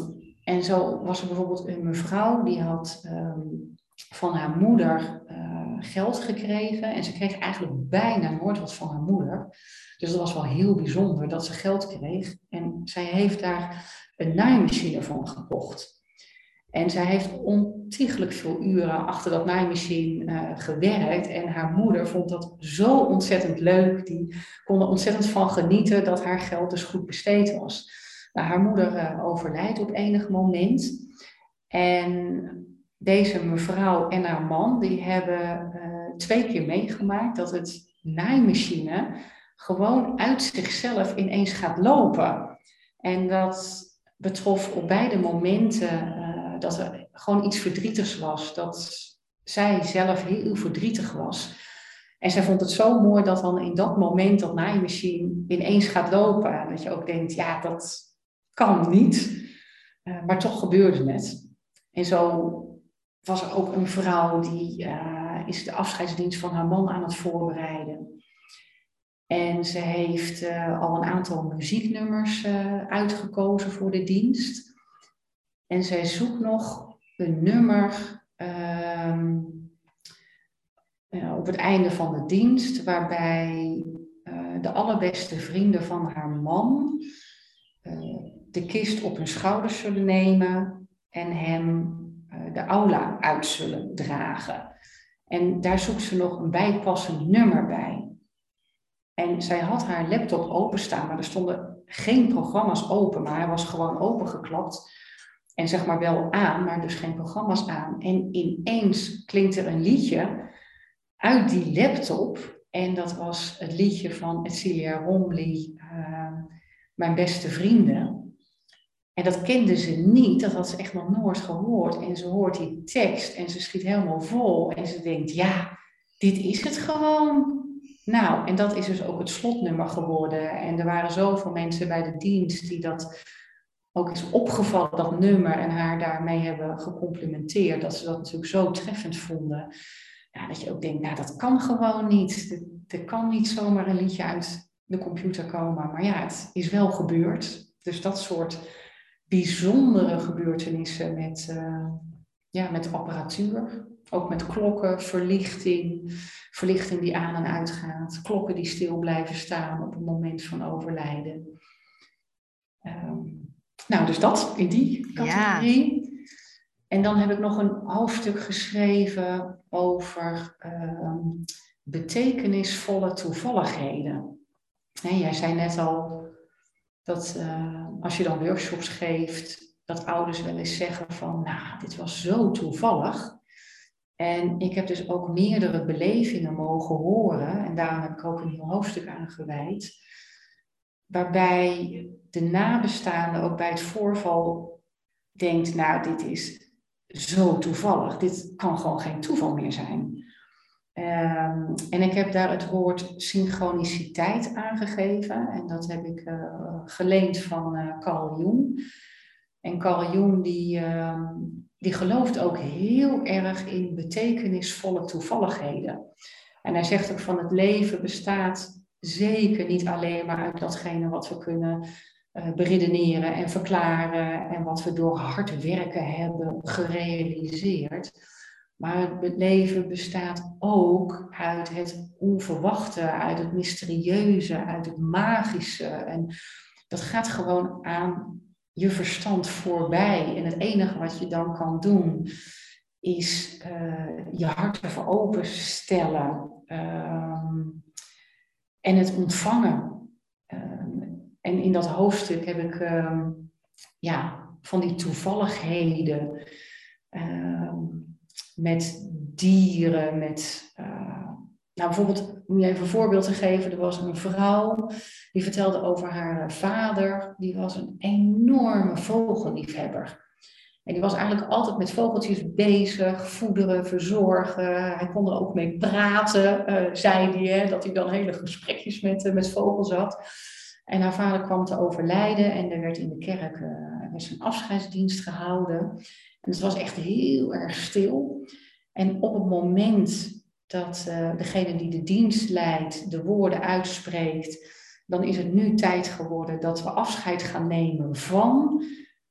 en zo was er bijvoorbeeld een mevrouw die had um, van haar moeder uh, geld gekregen. En ze kreeg eigenlijk bijna nooit wat van haar moeder. Dus dat was wel heel bijzonder dat ze geld kreeg. En zij heeft daar een naaimachine van gekocht. En zij heeft ontiegelijk veel uren achter dat naaimachine uh, gewerkt. En haar moeder vond dat zo ontzettend leuk. Die kon er ontzettend van genieten dat haar geld dus goed besteed was. Nou, haar moeder uh, overlijdt op enig moment. En deze mevrouw en haar man, die hebben uh, twee keer meegemaakt dat het naaimachine gewoon uit zichzelf ineens gaat lopen. En dat betrof op beide momenten dat er gewoon iets verdrietigs was. Dat zij zelf heel verdrietig was. En zij vond het zo mooi dat dan in dat moment dat naaimachine ineens gaat lopen. Dat je ook denkt, ja, dat kan niet. Uh, maar toch gebeurde het. En zo was er ook een vrouw die uh, is de afscheidsdienst van haar man aan het voorbereiden. En ze heeft uh, al een aantal muzieknummers uitgekozen voor de dienst. En zij zoekt nog een nummer uh, op het einde van de dienst, waarbij de allerbeste vrienden van haar man de kist op hun schouders zullen nemen en hem de aula uit zullen dragen. En daar zoekt ze nog een bijpassend nummer bij. En zij had haar laptop openstaan, maar er stonden geen programma's open, maar hij was gewoon opengeklapt. En zeg maar wel aan, maar dus geen programma's aan. En ineens klinkt er een liedje uit die laptop. En dat was het liedje van Celia Romley, uh, Mijn beste vrienden. En dat kende ze niet, dat had ze echt nog nooit gehoord. En ze hoort die tekst en ze schiet helemaal vol. En ze denkt, ja, dit is het gewoon. Nou, en dat is dus ook het slotnummer geworden. En er waren zoveel mensen bij de dienst die dat ook is opgevallen, dat nummer, en haar daarmee hebben gecomplimenteerd. Dat ze dat natuurlijk zo treffend vonden. Ja, dat je ook denkt, nou dat kan gewoon niet. Er kan niet zomaar een liedje uit de computer komen. Maar ja, het is wel gebeurd. Dus dat soort bijzondere gebeurtenissen met, uh, ja, met apparatuur. Ook met klokken, verlichting, verlichting die aan en uitgaat, klokken die stil blijven staan op het moment van overlijden. Ehm, nou, dus dat in die categorie. Ja. En dan heb ik nog een hoofdstuk geschreven over ehm, betekenisvolle toevalligheden. jij zei net al dat uh, als je dan workshops geeft, dat ouders wel eens zeggen van, nou, dit was zo toevallig. En ik heb dus ook meerdere belevingen mogen horen, en daarom heb ik ook een heel hoofdstuk aan gewijd, waarbij de nabestaande ook bij het voorval denkt, nou, dit is zo toevallig, dit kan gewoon geen toeval meer zijn. Um, en ik heb daar het woord synchroniciteit aangegeven, en dat heb ik uh, geleend van uh, Carl Jung. En Carl Jung die, uh, die gelooft ook heel erg in betekenisvolle toevalligheden. En hij zegt ook van het leven bestaat zeker niet alleen maar uit datgene wat we kunnen uh, beredeneren en verklaren en wat we door hard werken hebben gerealiseerd. Maar het leven bestaat ook uit het onverwachte, uit het mysterieuze, uit het magische. En dat gaat gewoon aan je verstand voorbij. En het enige wat je dan kan doen, is uh, je hart ervoor openstellen um, en het ontvangen. Um, en in dat hoofdstuk heb ik um, ja, van die toevalligheden met dieren, met uh, nou, bijvoorbeeld, om je even een voorbeeld te geven, er was een vrouw die vertelde over haar vader. Die was een enorme vogelliefhebber. En die was eigenlijk altijd met vogeltjes bezig, voederen, verzorgen. Hij kon er ook mee praten, uh, zei hij, hè, dat hij dan hele gesprekjes met, uh, met vogels had. En haar vader kwam te overlijden en er werd in de kerk uh, een afscheidsdienst gehouden. Het was echt heel erg stil. En op het moment dat uh, degene die de dienst leidt de woorden uitspreekt, dan is het nu tijd geworden dat we afscheid gaan nemen van.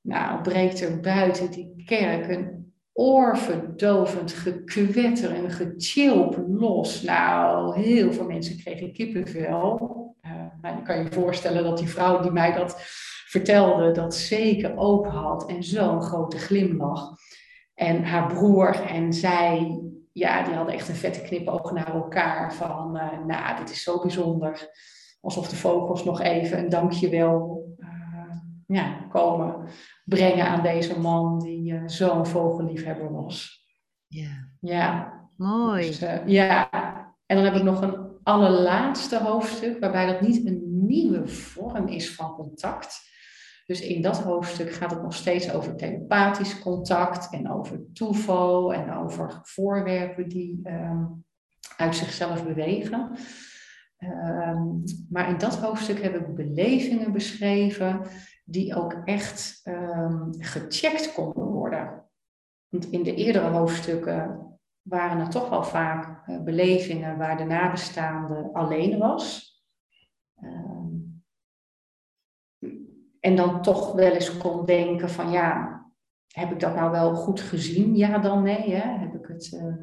Nou, breekt er buiten die kerk een oorverdovend gekwetter en gechilp los. Nou, heel veel mensen kregen kippenvel. Uh, je kan je voorstellen dat die vrouw die mij dat vertelde, dat zeker open had en zo'n grote glimlach. En haar broer en zij ja, die hadden echt een vette knipoog naar elkaar van, uh, nou, dit is zo bijzonder. Alsof de vogels nog even een dankjewel uh, ja, komen brengen aan deze man die uh, zo'n vogelliefhebber was. Ja. Ja. Mooi. Dus, ja. En dan heb ik nog een allerlaatste hoofdstuk, waarbij dat niet een nieuwe vorm is van contact, dus in dat hoofdstuk gaat het nog steeds over telepathisch contact en over toeval en over voorwerpen die um, uit zichzelf bewegen. Um, maar in dat hoofdstuk heb ik belevingen beschreven die ook echt um, gecheckt konden worden. Want in de eerdere hoofdstukken waren er toch wel vaak uh, belevingen waar de nabestaande alleen was. En dan toch wel eens kon denken van ja, heb ik dat nou wel goed gezien? Ja, dan nee. Hè? Heb, ik het, uh,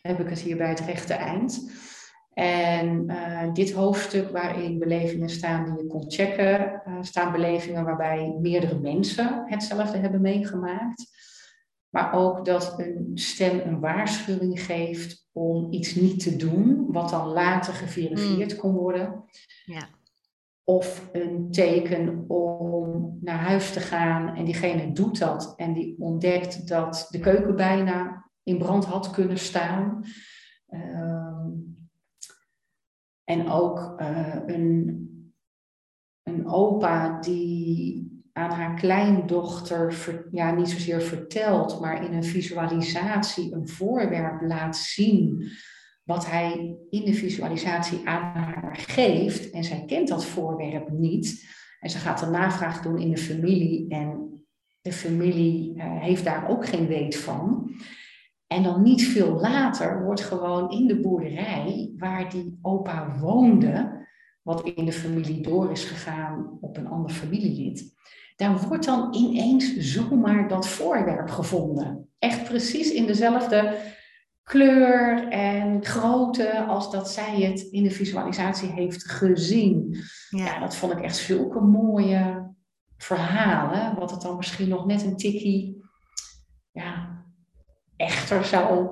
heb ik het hier bij het rechte eind? En uh, dit hoofdstuk waarin belevingen staan die je kon checken, uh, staan belevingen waarbij meerdere mensen hetzelfde hebben meegemaakt. Maar ook dat een stem een waarschuwing geeft om iets niet te doen, wat dan later geverifieerd mm. kon worden. Ja of een teken om naar huis te gaan en diegene doet dat en die ontdekt dat de keuken bijna in brand had kunnen staan. Uh, en ook uh, een, een opa die aan haar kleindochter, ja, niet zozeer vertelt, maar in een visualisatie een voorwerp laat zien wat hij in de visualisatie aan haar geeft. En zij kent dat voorwerp niet. En ze gaat een navraag doen in de familie. En de familie uh, heeft daar ook geen weet van. En dan niet veel later wordt gewoon in de boerderij waar die opa woonde, wat in de familie door is gegaan op een ander familielid, daar wordt dan ineens zomaar dat voorwerp gevonden. Echt precies in dezelfde kleur en grootte als dat zij het in de visualisatie heeft gezien. Ja, ja dat vond ik echt zulke mooie verhalen, wat het dan misschien nog net een tikkie ja, echter zou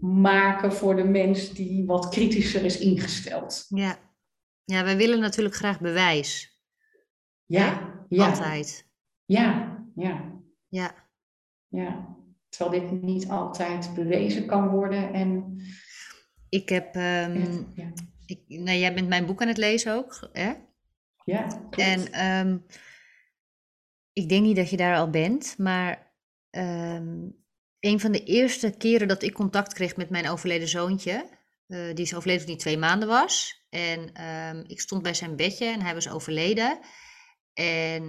maken voor de mens die wat kritischer is ingesteld. Ja, ja wij willen natuurlijk graag bewijs. Ja, ja. Altijd. Ja, ja. Ja. Ja. Terwijl dit niet altijd bewezen kan worden. En... Ik heb. Um, ja. ik, nou, jij bent mijn boek aan het lezen ook, hè? Ja. Klopt. En um, ik denk niet dat je daar al bent, maar um, een van de eerste keren dat ik contact kreeg met mijn overleden zoontje, uh, die is overleden toen hij twee maanden was. En ik stond bij zijn bedje en hij was overleden. En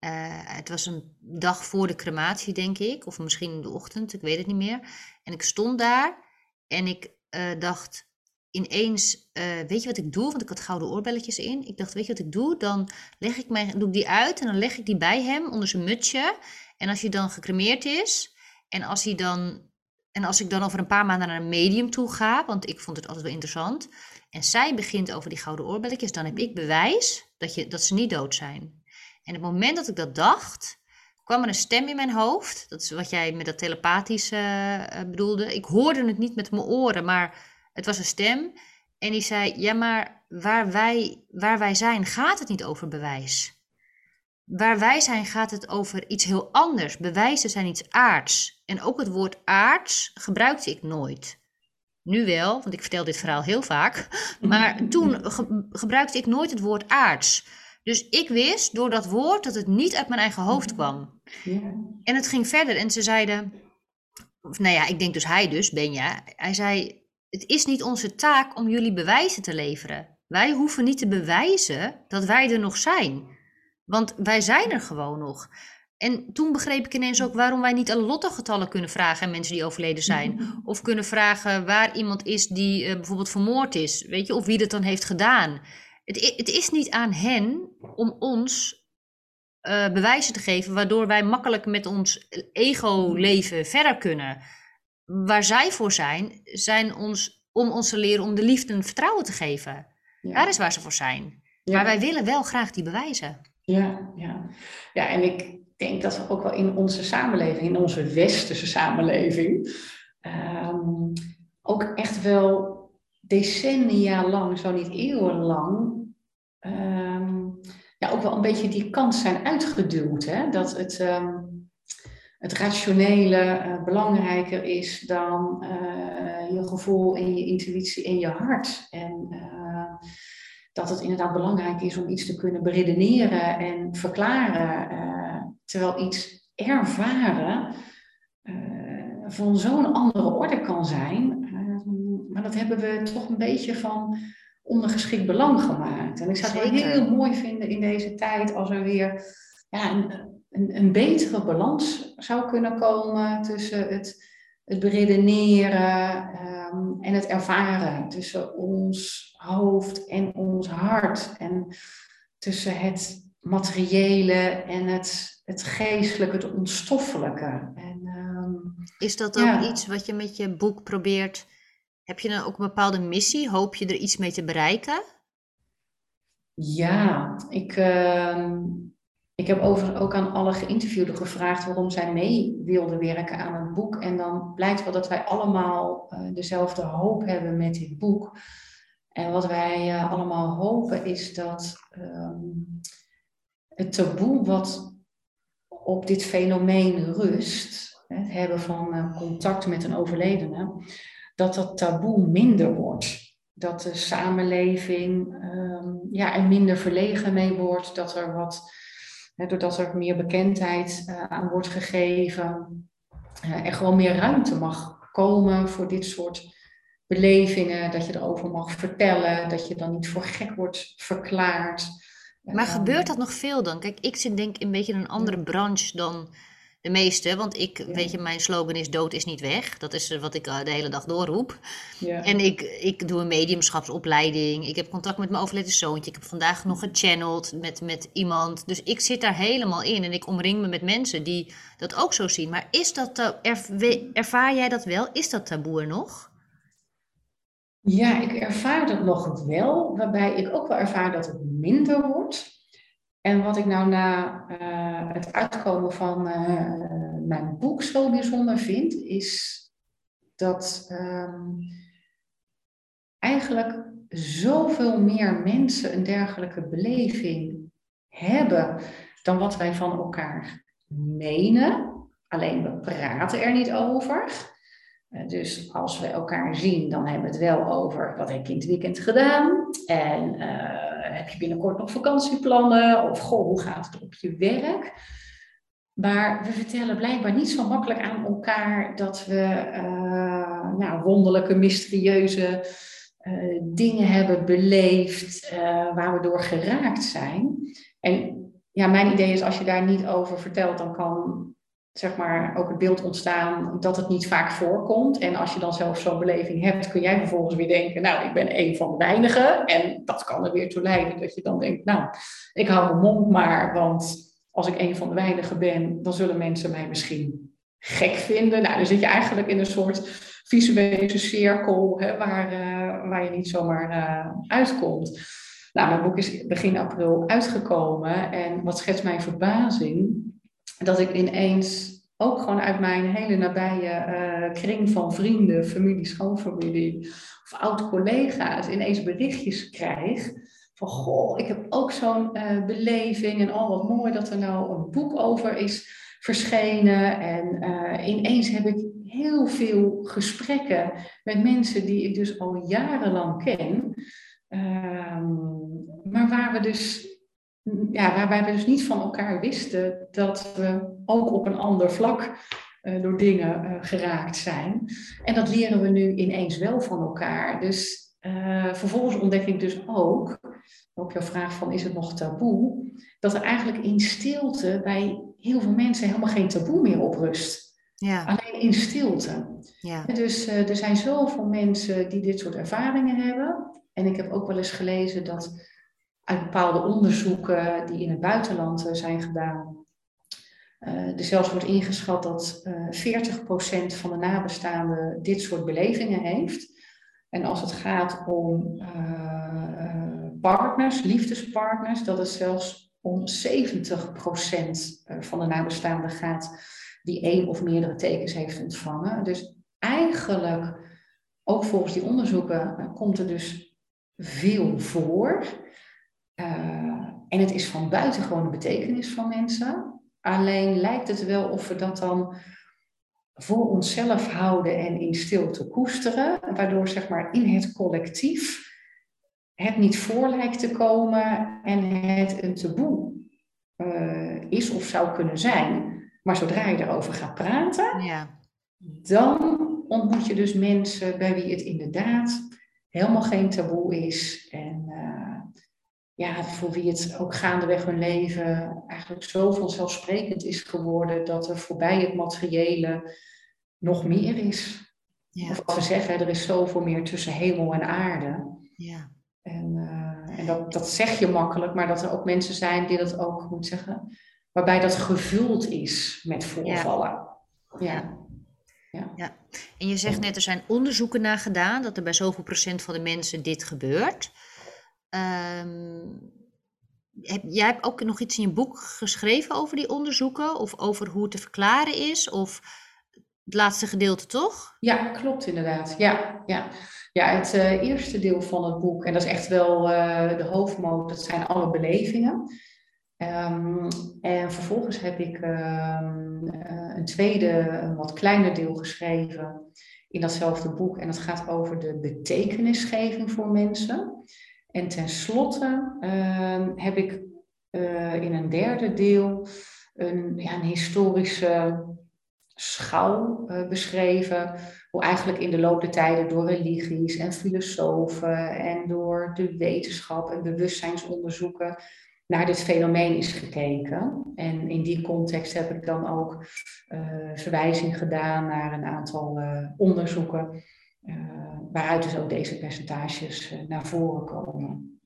uh, het was een dag voor de crematie, denk ik, of misschien de ochtend, ik weet het niet meer. En ik stond daar en ik uh, dacht ineens, uh, weet je wat ik doe? Want ik had gouden oorbelletjes in. Ik dacht, weet je wat ik doe? Dan leg ik mijn, doe ik die uit en dan leg ik die bij hem onder zijn mutsje. En als hij dan gecremeerd is en als hij dan en als ik dan over een paar maanden naar een medium toe ga, want ik vond het altijd wel interessant, en zij begint over die gouden oorbelletjes, dan heb ik bewijs dat, je, dat ze niet dood zijn. En op het moment dat ik dat dacht, kwam er een stem in mijn hoofd. Dat is wat jij met dat telepathische uh, bedoelde. Ik hoorde het niet met mijn oren, maar het was een stem. En die zei: Ja, maar waar wij, waar wij zijn, gaat het niet over bewijs. Waar wij zijn, gaat het over iets heel anders. Bewijzen zijn iets aards. En ook het woord aards gebruikte ik nooit. Nu wel, want ik vertel dit verhaal heel vaak. Maar (laughs) toen gebruikte ik nooit het woord aards. Dus ik wist door dat woord dat het niet uit mijn eigen hoofd kwam. Ja. En het ging verder en ze zeiden, of nou ja, ik denk dus hij dus, Benja, hij zei, het is niet onze taak om jullie bewijzen te leveren. Wij hoeven niet te bewijzen dat wij er nog zijn. Want wij zijn er gewoon nog. En toen begreep ik ineens ook waarom wij niet alle lottogetallen kunnen vragen aan mensen die overleden zijn. Of kunnen vragen waar iemand is die uh, bijvoorbeeld vermoord is. Weet je, of wie dat dan heeft gedaan. Het, het is niet aan hen om ons uh, bewijzen te geven, waardoor wij makkelijk met ons ego-leven verder kunnen. Waar zij voor zijn, zijn ons, om ons te leren om de liefde en vertrouwen te geven. Ja. Daar is waar ze voor zijn. Maar wij willen wel graag die bewijzen. Ja, ja. ja, en ik denk dat we ook wel in onze samenleving, in onze westerse samenleving, um, ook echt wel decennia lang, zo niet eeuwenlang, um, ja, ook wel een beetje die kant zijn uitgeduwd. Hè? Dat het, um, het rationele uh, belangrijker is dan uh, je gevoel en je intuïtie en je hart. En uh, dat het inderdaad belangrijk is om iets te kunnen beredeneren en verklaren. terwijl iets ervaren van zo'n andere orde kan zijn. maar dat hebben we toch een beetje van ondergeschikt belang gemaakt. En ik zou het heel mooi vinden in deze tijd als er weer ja, een, een, een betere balans zou kunnen komen tussen het, het beredeneren um, en het ervaren. Tussen ons hoofd en ons hart. En tussen het materiële en het, het geestelijke, het onstoffelijke. En, um, Is dat ook iets wat je met je boek probeert heb je dan ook een bepaalde missie? Hoop je er iets mee te bereiken? Ja, ik, uh, ik heb over, ook aan alle geïnterviewden gevraagd waarom zij mee wilden werken aan het boek. En dan blijkt wel dat wij allemaal uh, dezelfde hoop hebben met dit boek. En wat wij uh, allemaal hopen is dat um, het taboe wat op dit fenomeen rust, het hebben van uh, contact met een overledene, dat dat taboe minder wordt. Dat de samenleving um, ja, er minder verlegen mee wordt. Dat er wat, hè, doordat er meer bekendheid uh, aan wordt gegeven, uh, er gewoon meer ruimte mag komen voor dit soort belevingen. Dat je erover mag vertellen. Dat je dan niet voor gek wordt verklaard. Maar gebeurt dat nog veel dan? Kijk, ik zit denk een beetje in een andere branche dan De meeste, want ik, weet je, mijn slogan is dood is niet weg. Dat is wat ik de hele dag doorroep. Ja. En ik, ik doe een mediumschapsopleiding. Ik heb contact met mijn overleden zoontje. Ik heb vandaag nog gechanneld met, met iemand. Dus ik zit daar helemaal in. En ik omring me met mensen die dat ook zo zien. Maar is dat, ervaar jij dat wel? Is dat taboe nog? Ja, ik ervaar dat nog wel, waarbij ik ook wel ervaar dat het minder wordt. En wat ik nou na uh, het uitkomen van uh, mijn boek zo bijzonder vind, is dat um, eigenlijk zoveel meer mensen een dergelijke beleving hebben dan wat wij van elkaar menen. Alleen we praten er niet over. Eh, dus als we elkaar zien, dan hebben we het wel over wat heb je in het weekend gedaan. En heb je binnenkort nog vakantieplannen? Of goh, hoe gaat het op je werk? Maar we vertellen blijkbaar niet zo makkelijk aan elkaar dat we uh, nou, wonderlijke, mysterieuze dingen hebben beleefd waar we door geraakt zijn. En ja, mijn idee is als je daar niet over vertelt, dan kan zeg maar, ook het beeld ontstaan dat het niet vaak voorkomt. En als je dan zelf zo'n beleving hebt, kun jij vervolgens weer denken, nou, ik ben een van de weinigen. En dat kan er weer toe leiden dat je dan denkt, nou, ik hou mijn mond maar, want als ik een van de weinigen ben, dan zullen mensen mij misschien gek vinden. Nou, dan zit je eigenlijk in een soort visuele cirkel hè, waar, uh, waar je niet zomaar uh, uitkomt. Nou, mijn boek is begin april uitgekomen en wat schetst mijn verbazing dat ik ineens ook gewoon uit mijn hele nabije uh, kring van vrienden, familie, schoonfamilie of oud-collega's ineens berichtjes krijg van goh, ik heb ook zo'n uh, beleving en oh, wat mooi dat er nou een boek over is verschenen. En uh, ineens heb ik heel veel gesprekken met mensen die ik dus al jarenlang ken. Ehm, maar waar we dus ja, waarbij we dus niet van elkaar wisten dat we ook op een ander vlak uh, door dingen uh, geraakt zijn. En dat leren we nu ineens wel van elkaar. Dus uh, vervolgens ontdek ik dus ook, op jouw vraag van is het nog taboe, dat er eigenlijk in stilte bij heel veel mensen helemaal geen taboe meer op rust. Ja. Alleen in stilte. Ja. Dus er zijn zoveel mensen die dit soort ervaringen hebben. En ik heb ook wel eens gelezen dat uit bepaalde onderzoeken die in het buitenland eh, zijn gedaan. Uh, er zelfs wordt ingeschat dat uh, eh, 40% van de nabestaanden dit soort belevingen heeft. En als het gaat om partners, liefdespartners, dat het zelfs om 70% van de nabestaanden gaat die één of meerdere tekens heeft ontvangen. Dus eigenlijk, ook volgens die onderzoeken, komt er dus veel voor. Uh, en het is van buitengewone betekenis van mensen. Alleen lijkt het wel of we dat dan voor onszelf houden en in stilte koesteren, waardoor zeg maar in het collectief het niet voor lijkt te komen en het een taboe uh, is of zou kunnen zijn. Maar zodra je erover gaat praten, ja. dan ontmoet je dus mensen bij wie het inderdaad helemaal geen taboe is. En uh, ja, voor wie het ook gaandeweg hun leven eigenlijk zo vanzelfsprekend is geworden dat er voorbij het materiële nog meer is. Ja. Of wat we zeggen, er is zoveel meer tussen hemel en aarde. Ja. En, uh, en dat, dat zeg je makkelijk, maar dat er ook mensen zijn die dat ook, moet zeggen, waarbij dat gevuld is met voorvallen. Ja. ja. ja. En je zegt net, er zijn onderzoeken naar gedaan dat er bij zoveel procent van de mensen dit gebeurt. Heb, jij hebt ook nog iets in je boek geschreven over die onderzoeken of over hoe het te verklaren is? Of het laatste gedeelte, toch? Ja, klopt inderdaad. Ja, ja. ja het uh, eerste deel van het boek, en dat is echt wel uh, de hoofdmoot, dat zijn alle belevingen. Um, en vervolgens heb ik um, uh, een tweede, een wat kleiner deel geschreven in datzelfde boek. En dat gaat over de betekenisgeving voor mensen. En tenslotte uh, heb ik uh, in een derde deel een, ja, een historische schouw uh, beschreven. Hoe eigenlijk in de loop der tijden door religies en filosofen en door de wetenschap en bewustzijnsonderzoeken naar dit fenomeen is gekeken. En in die context heb ik dan ook uh, verwijzing gedaan naar een aantal onderzoeken, waaruit dus ook deze percentages naar voren komen.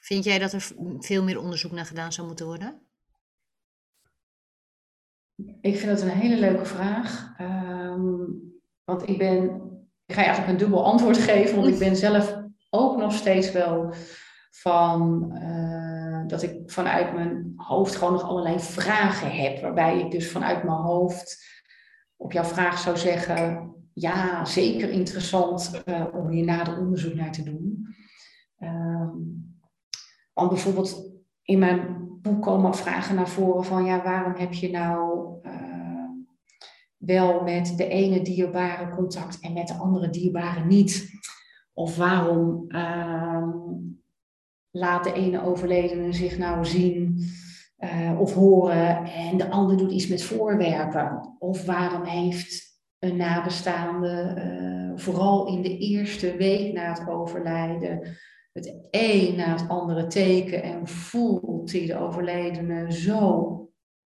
Vind jij dat er veel meer onderzoek naar gedaan zou moeten worden? Ik vind dat een hele leuke vraag. Um, want ik ben, ik ga je eigenlijk een dubbel antwoord geven, want ik ben (laughs) zelf ook nog steeds wel van uh, dat ik vanuit mijn hoofd gewoon nog allerlei vragen heb. Waarbij ik dus vanuit mijn hoofd op jouw vraag zou zeggen: ja, zeker interessant uh, om hier nader onderzoek naar te doen. Uh, want bijvoorbeeld in mijn boek komen vragen naar voren van ja, waarom heb je nou uh, wel met de ene dierbare contact en met de andere dierbare niet? Of waarom uh, laat de ene overledene zich nou zien uh, of horen en de ander doet iets met voorwerpen? Of waarom heeft een nabestaande, vooral in de eerste week na het overlijden, het een na het andere teken en voelt hij de overledene zo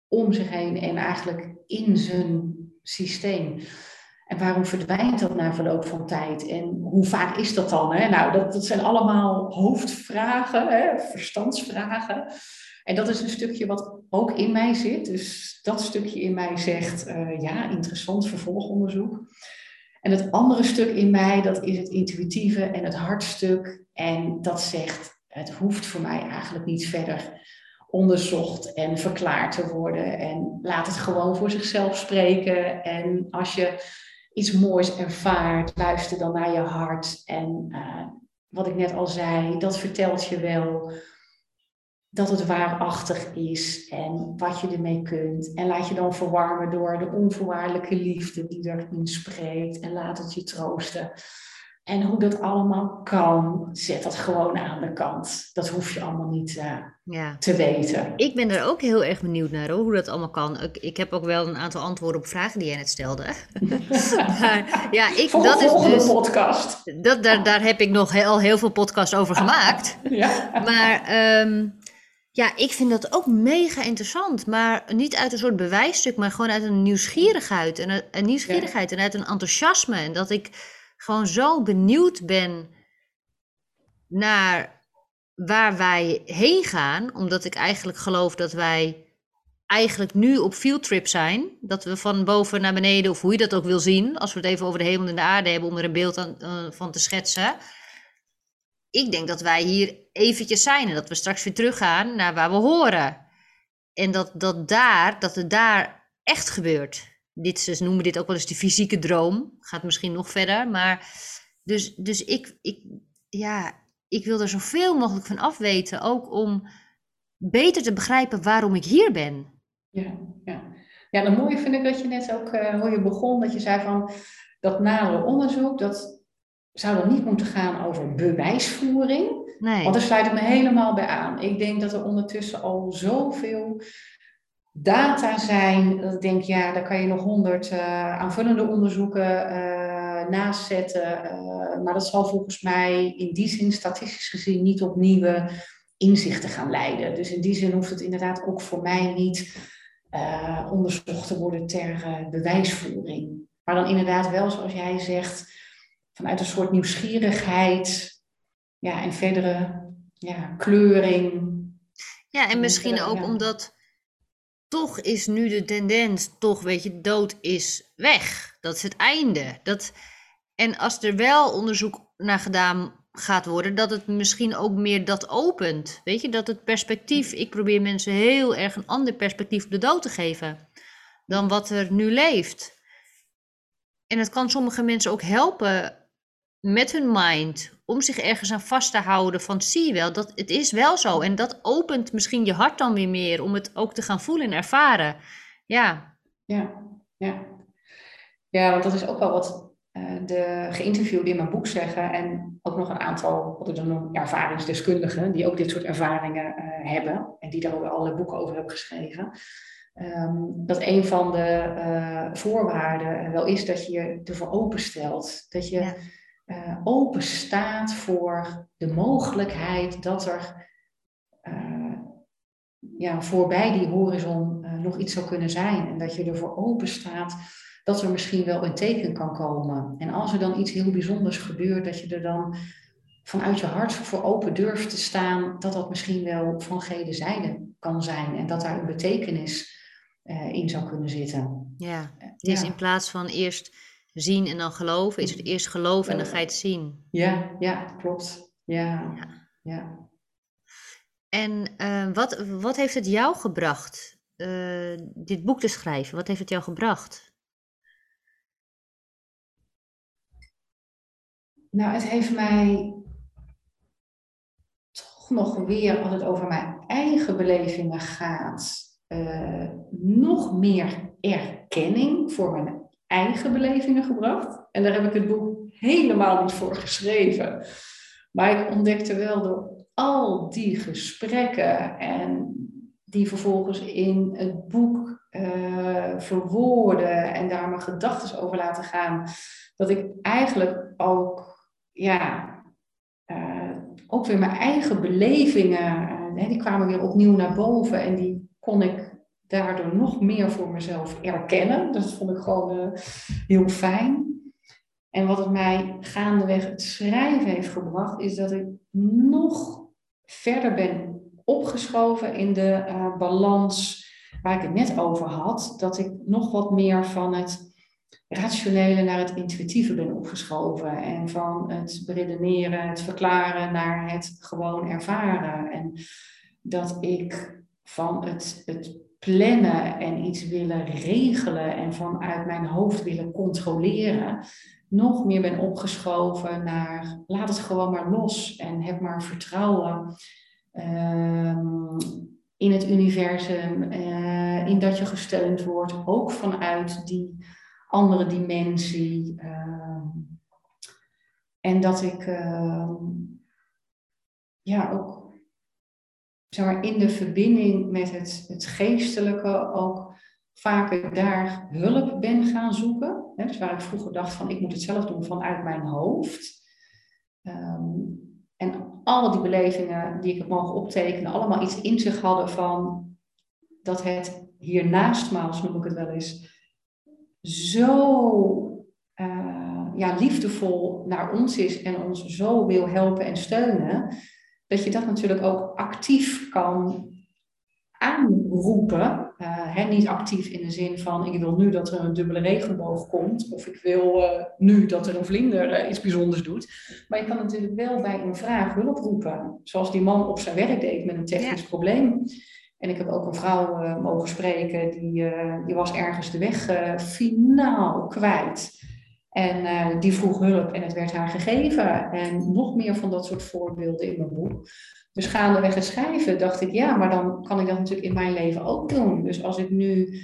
om zich heen en eigenlijk in zijn systeem. En waarom verdwijnt dat na verloop van tijd? En hoe vaak is dat dan? Hè? Nou, dat, dat zijn allemaal hoofdvragen, hè? verstandsvragen. En dat is een stukje wat ook in mij zit. Dus dat stukje in mij zegt, uh, ja, interessant vervolgonderzoek. En het andere stuk in mij, dat is het intuïtieve en het hartstuk. En dat zegt, het hoeft voor mij eigenlijk niet verder onderzocht en verklaard te worden. En laat het gewoon voor zichzelf spreken. En als je iets moois ervaart, luister dan naar je hart. En uh, wat ik net al zei, dat vertelt je wel dat het waarachtig is en wat je ermee kunt. En laat je dan verwarmen door de onvoorwaardelijke liefde die erin spreekt. En laat het je troosten. En hoe dat allemaal kan, zet dat gewoon aan de kant. Dat hoef je allemaal niet uh, ja. te weten. Ik ben er ook heel erg benieuwd naar hoe dat allemaal kan. Ik, ik, heb ook wel een aantal antwoorden op vragen die jij net stelde. (laughs) maar, ja, ik, dat is dus, podcast. Dat, daar, daar heb ik nog heel, heel veel podcasts over gemaakt. ja. Maar um, ja, ik vind dat ook mega interessant. Maar niet uit een soort bewijsstuk, maar gewoon uit een nieuwsgierigheid. En een, nieuwsgierigheid en uit een enthousiasme. En dat ik gewoon zo benieuwd ben naar waar wij heen gaan. Omdat ik eigenlijk geloof dat wij eigenlijk nu op fieldtrip zijn. Dat we van boven naar beneden, of hoe je dat ook wil zien. Als we het even over de hemel en de aarde hebben, om er een beeld aan, uh, van te schetsen ik denk dat wij hier eventjes zijn en dat we straks weer teruggaan naar waar we horen. En dat, dat, daar, dat het daar echt gebeurt. Dit, ze noemen dit ook wel eens de fysieke droom. Gaat misschien nog verder. Maar dus, dus ik, ik, ja, ik wil er zoveel mogelijk van afweten. Ook om beter te begrijpen waarom ik hier ben. Ja, ja. ja het mooie vind ik dat je net ook, uh, hoe je begon, dat je zei van dat nadere onderzoek, dat zou dat niet moeten gaan over bewijsvoering. Nee. Want daar sluit ik me helemaal bij aan. Ik denk dat er ondertussen al zoveel data zijn. Dat ik denk, ja, daar kan je nog honderd uh, aanvullende onderzoeken uh, naast zetten. Uh, maar dat zal volgens mij in die zin statistisch gezien niet op nieuwe inzichten gaan leiden. Dus in die zin hoeft het inderdaad ook voor mij niet onderzocht te worden ter bewijsvoering. Maar dan inderdaad wel, zoals jij zegt vanuit een soort nieuwsgierigheid ja, en verdere ja, kleuring. Ja, en misschien ook omdat toch is nu de tendens, toch weet je, dood is weg. Dat is het einde. Dat, en als er wel onderzoek naar gedaan gaat worden, dat het misschien ook meer dat opent. Weet je, dat het perspectief, ik probeer mensen heel erg een ander perspectief op de dood te geven dan wat er nu leeft. En het kan sommige mensen ook helpen met hun mind om zich ergens aan vast te houden van zie je wel, dat het is wel zo. En dat opent misschien je hart dan weer meer om het ook te gaan voelen en ervaren. Ja. Ja, ja. Ja, want dat is ook wel wat uh, de geïnterviewden in mijn boek zeggen. En ook nog een aantal, wat ik dan noem, ervaringsdeskundigen, die ook dit soort ervaringen uh, hebben. En die daar ook alle boeken over hebben geschreven. Um, dat een van de uh, voorwaarden wel is dat je je ervoor openstelt. Dat je ja uh, open staat voor de mogelijkheid dat er uh, ja, voorbij die horizon uh, nog iets zou kunnen zijn. En dat je ervoor open staat dat er misschien wel een teken kan komen. En als er dan iets heel bijzonders gebeurt, dat je er dan vanuit je hart voor open durft te staan, dat dat misschien wel van gele zijde kan zijn. En dat daar een betekenis in zou kunnen zitten. Ja, het is in plaats van eerst zien en dan geloven, is het eerst geloven en dan ga je het zien. Ja, ja, klopt. Ja, ja. ja. En uh, wat, wat heeft het jou gebracht, uh, dit boek te schrijven? Wat heeft het jou gebracht? Nou, het heeft mij toch nog weer, als het over mijn eigen belevingen gaat, uh, nog meer erkenning voor mijn eigen belevingen gebracht. En daar heb ik het boek helemaal niet voor geschreven. Maar ik ontdekte wel door al die gesprekken en die vervolgens in het boek uh, verwoorden en daar mijn gedachten over laten gaan, dat ik eigenlijk ook, ja, uh, ook weer mijn eigen belevingen, uh, die kwamen weer opnieuw naar boven en die kon ik daardoor nog meer voor mezelf erkennen. Dat vond ik gewoon heel fijn. En wat het mij gaandeweg het schrijven heeft gebracht, is dat ik nog verder ben opgeschoven in de uh, balans waar ik het net over had. Dat ik nog wat meer van het rationele naar het intuïtieve ben opgeschoven. En van het beredeneren, het verklaren naar het gewoon ervaren. En dat ik van het, het plannen en iets willen regelen en vanuit mijn hoofd willen controleren, nog meer ben opgeschoven naar laat het gewoon maar los en heb maar vertrouwen ehm, in het universum, uh, in dat je gesteund wordt, ook vanuit die andere dimensie. Ehm, en dat ik ehm, ja, ook zeg maar, in de verbinding met het, het geestelijke ook vaker daar hulp ben gaan zoeken. dus waar ik vroeger dacht van ik moet het zelf doen vanuit mijn hoofd. Ehm, en al die belevingen die ik heb mogen optekenen, allemaal iets in zich hadden van dat het hiernaastmaals, noem ik het wel eens, zo uh, ja, liefdevol naar ons is en ons zo wil helpen en steunen, dat je dat natuurlijk ook actief kan aanroepen. Uh, niet actief in de zin van ik wil nu dat er een dubbele regenboog komt, of ik wil uh, nu dat er een vlinder uh, iets bijzonders doet. Maar je kan natuurlijk wel bij een vraag hulp roepen, zoals die man op zijn werk deed met een technisch ja. probleem. En ik heb ook een vrouw mogen spreken, die, die was ergens de weg finaal kwijt. En uh, die vroeg hulp en het werd haar gegeven. En nog meer van dat soort voorbeelden in mijn boek. Dus gaandeweg het schrijven dacht ik, ja, maar dan kan ik dat natuurlijk in mijn leven ook doen. Dus als ik nu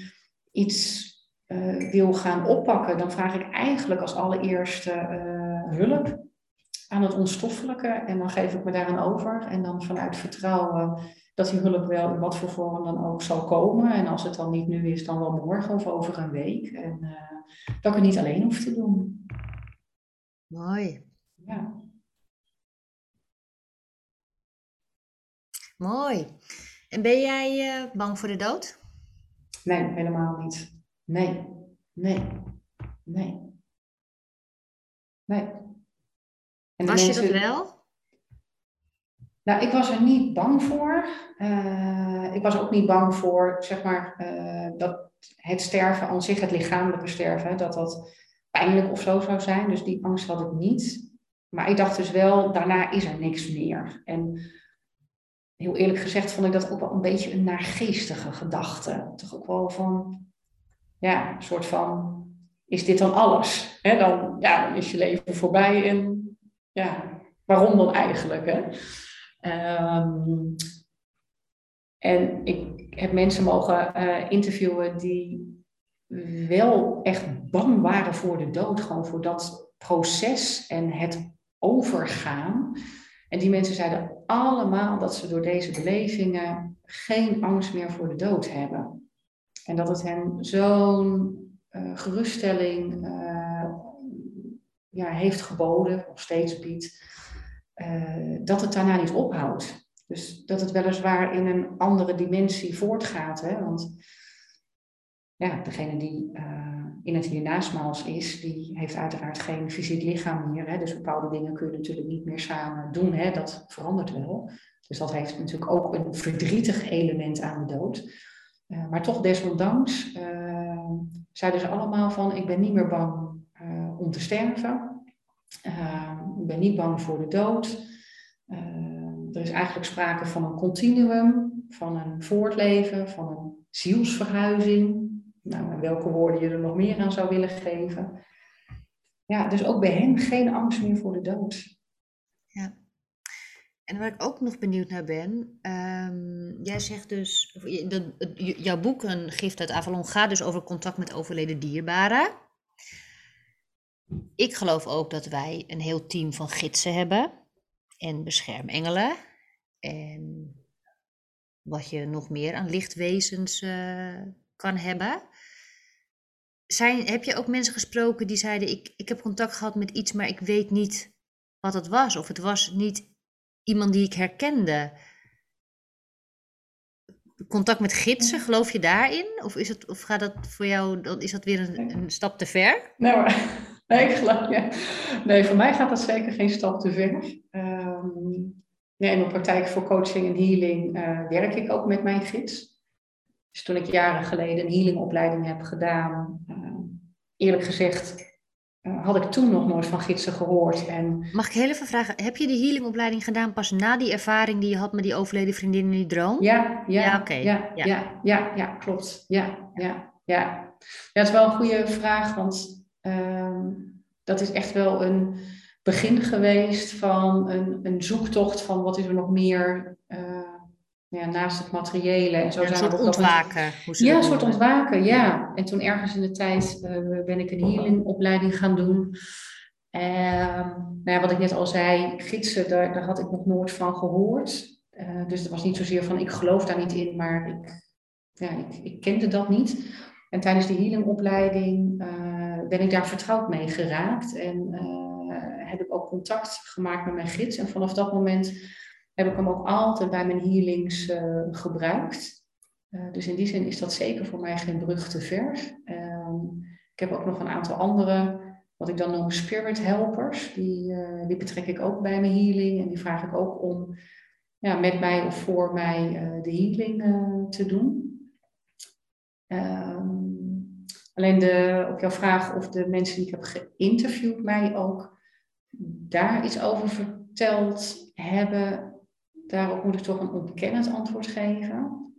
iets uh, wil gaan oppakken, dan vraag ik eigenlijk als allereerste uh, hulp aan het onstoffelijke. En dan geef ik me daaraan over. En dan vanuit vertrouwen dat die hulp wel in wat voor vorm dan ook zal komen. En als het dan niet nu is, dan wel morgen of over een week. En uh, dat ik het niet alleen hoef te doen. Mooi. Ja. Mooi. En ben jij uh, bang voor de dood? Nee, helemaal niet. Nee, nee, nee. Nee. En Was mensen... je dat wel? Nou, ik was er niet bang voor. Uh, ik was ook niet bang voor, zeg maar, uh, dat het sterven aan zich, het lichamelijke sterven, dat dat pijnlijk of zo zou zijn. Dus die angst had ik niet. Maar ik dacht dus wel, daarna is er niks meer. En heel eerlijk gezegd vond ik dat ook wel een beetje een naargeestige gedachte. Toch ook wel van, ja, een soort van, is dit dan alles? Dan, ja, dan is je leven voorbij en ja, waarom dan eigenlijk? Hè? Um, en ik heb mensen mogen uh, interviewen die wel echt bang waren voor de dood, gewoon voor dat proces en het overgaan. En die mensen zeiden allemaal dat ze door deze belevingen geen angst meer voor de dood hebben. En dat het hen zo'n uh, geruststelling uh, ja, heeft geboden, nog steeds biedt, uh, dat het daarna niet ophoudt. Dus dat het weliswaar in een andere dimensie voortgaat. Hè? Want ja, degene die uh, in het hiernamaals is, die heeft uiteraard geen fysiek lichaam meer. Hè? Dus bepaalde dingen kun je natuurlijk niet meer samen doen. Hè? Dat verandert wel. Dus dat heeft natuurlijk ook een verdrietig element aan de dood. Uh, maar toch desondanks zeiden ze allemaal van ik ben niet meer bang om te sterven. Ik ben niet bang voor de dood. er is eigenlijk sprake van een continuum, van een voortleven, van een zielsverhuizing. Nou, welke woorden je er nog meer aan zou willen geven. Ja, dus ook bij hen geen angst meer voor de dood. Ja. En waar ik ook nog benieuwd naar ben, um, jij zegt dus, dat, jouw boek, Een gift uit Avalon, gaat dus over contact met overleden dierbaren. Ik geloof ook dat wij een heel team van gidsen hebben en beschermengelen. En wat je nog meer aan lichtwezens uh, kan hebben. Zijn, heb je ook mensen gesproken die zeiden: ik, ik heb contact gehad met iets, maar ik weet niet wat het was? Of het was niet iemand die ik herkende? Contact met gidsen, geloof je daarin? Of, is het, of gaat dat voor jou, is dat weer een, een stap te ver? Nee, ik geloof, nee, voor mij gaat dat zeker geen stap te ver. Um, nee, in mijn praktijk voor coaching en healing uh, werk ik ook met mijn gids. Dus toen ik jaren geleden een healingopleiding heb gedaan, uh, eerlijk gezegd uh, had ik toen nog nooit van gidsen gehoord. En... Mag ik heel even vragen, heb je die healingopleiding gedaan pas na die ervaring die je had met die overleden vriendin in die droom? Ja, ja, ja, okay. ja, ja. ja, ja, ja, klopt. Ja, ja, ja. ja, het is wel een goede vraag, want uh, dat is echt wel een begin geweest van een, een zoektocht van wat is er nog meer uh, ja, naast het materiële. En zo een soort ontwaken. ja, een soort ontwaken, ja. En toen ergens in de tijd uh, ben ik een healingopleiding gaan doen. Uh, nou ja, wat ik net al zei, gidsen, daar, daar had ik nog nooit van gehoord. Uh, dus het was niet zozeer van ik geloof daar niet in, maar ik, ja, ik, ik kende dat niet. En tijdens die healingopleiding ben ik daar vertrouwd mee geraakt. En heb ik ook contact gemaakt met mijn gids. En vanaf dat moment heb ik hem ook altijd bij mijn healings uh, gebruikt. Uh, dus in die zin is dat zeker voor mij geen brug te ver. Uh, ik heb ook nog een aantal andere, wat ik dan noem spirit helpers. Die, die betrek ik ook bij mijn healing. En die vraag ik ook om ja, met mij of voor mij de healing te doen. Alleen de, op jouw vraag of de mensen die ik heb geïnterviewd mij ook daar iets over verteld hebben daarop moet ik toch een ontkennend antwoord geven.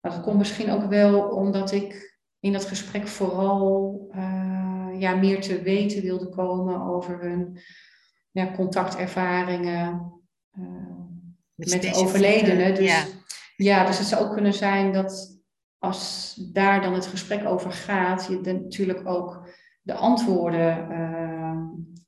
Maar dat komt misschien ook wel omdat ik in dat gesprek vooral uh, ja, meer te weten wilde komen over hun ja, contactervaringen uh, met, de overledenen. Dus, ja. ja, dus het zou ook kunnen zijn dat als daar dan het gesprek over gaat, je natuurlijk ook de antwoorden uh,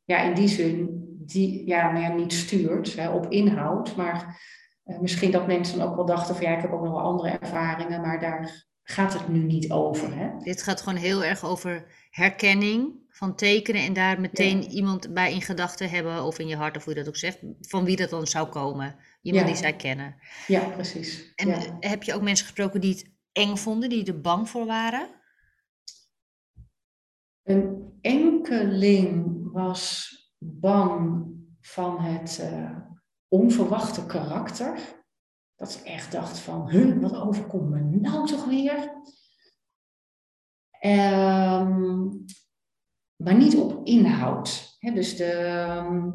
ja, in die zin die ja, nou ja, niet stuurt hè, op inhoud, maar uh, misschien dat mensen ook wel dachten van ja, ik heb ook nog wel andere ervaringen, maar daar gaat het nu niet over. Hè? Dit gaat gewoon heel erg over herkenning van tekenen en daar meteen iemand bij in gedachten hebben, of in je hart, of hoe je dat ook zegt, van wie dat dan zou komen. Iemand die zij kennen. Ja, precies. En heb je ook mensen gesproken die het eng vonden, die er bang voor waren? Een enkeling was bang van het uh, onverwachte karakter. Dat ze echt dacht van, huh, wat overkomt me nou toch weer? Um, maar niet op inhoud. dus de, uh,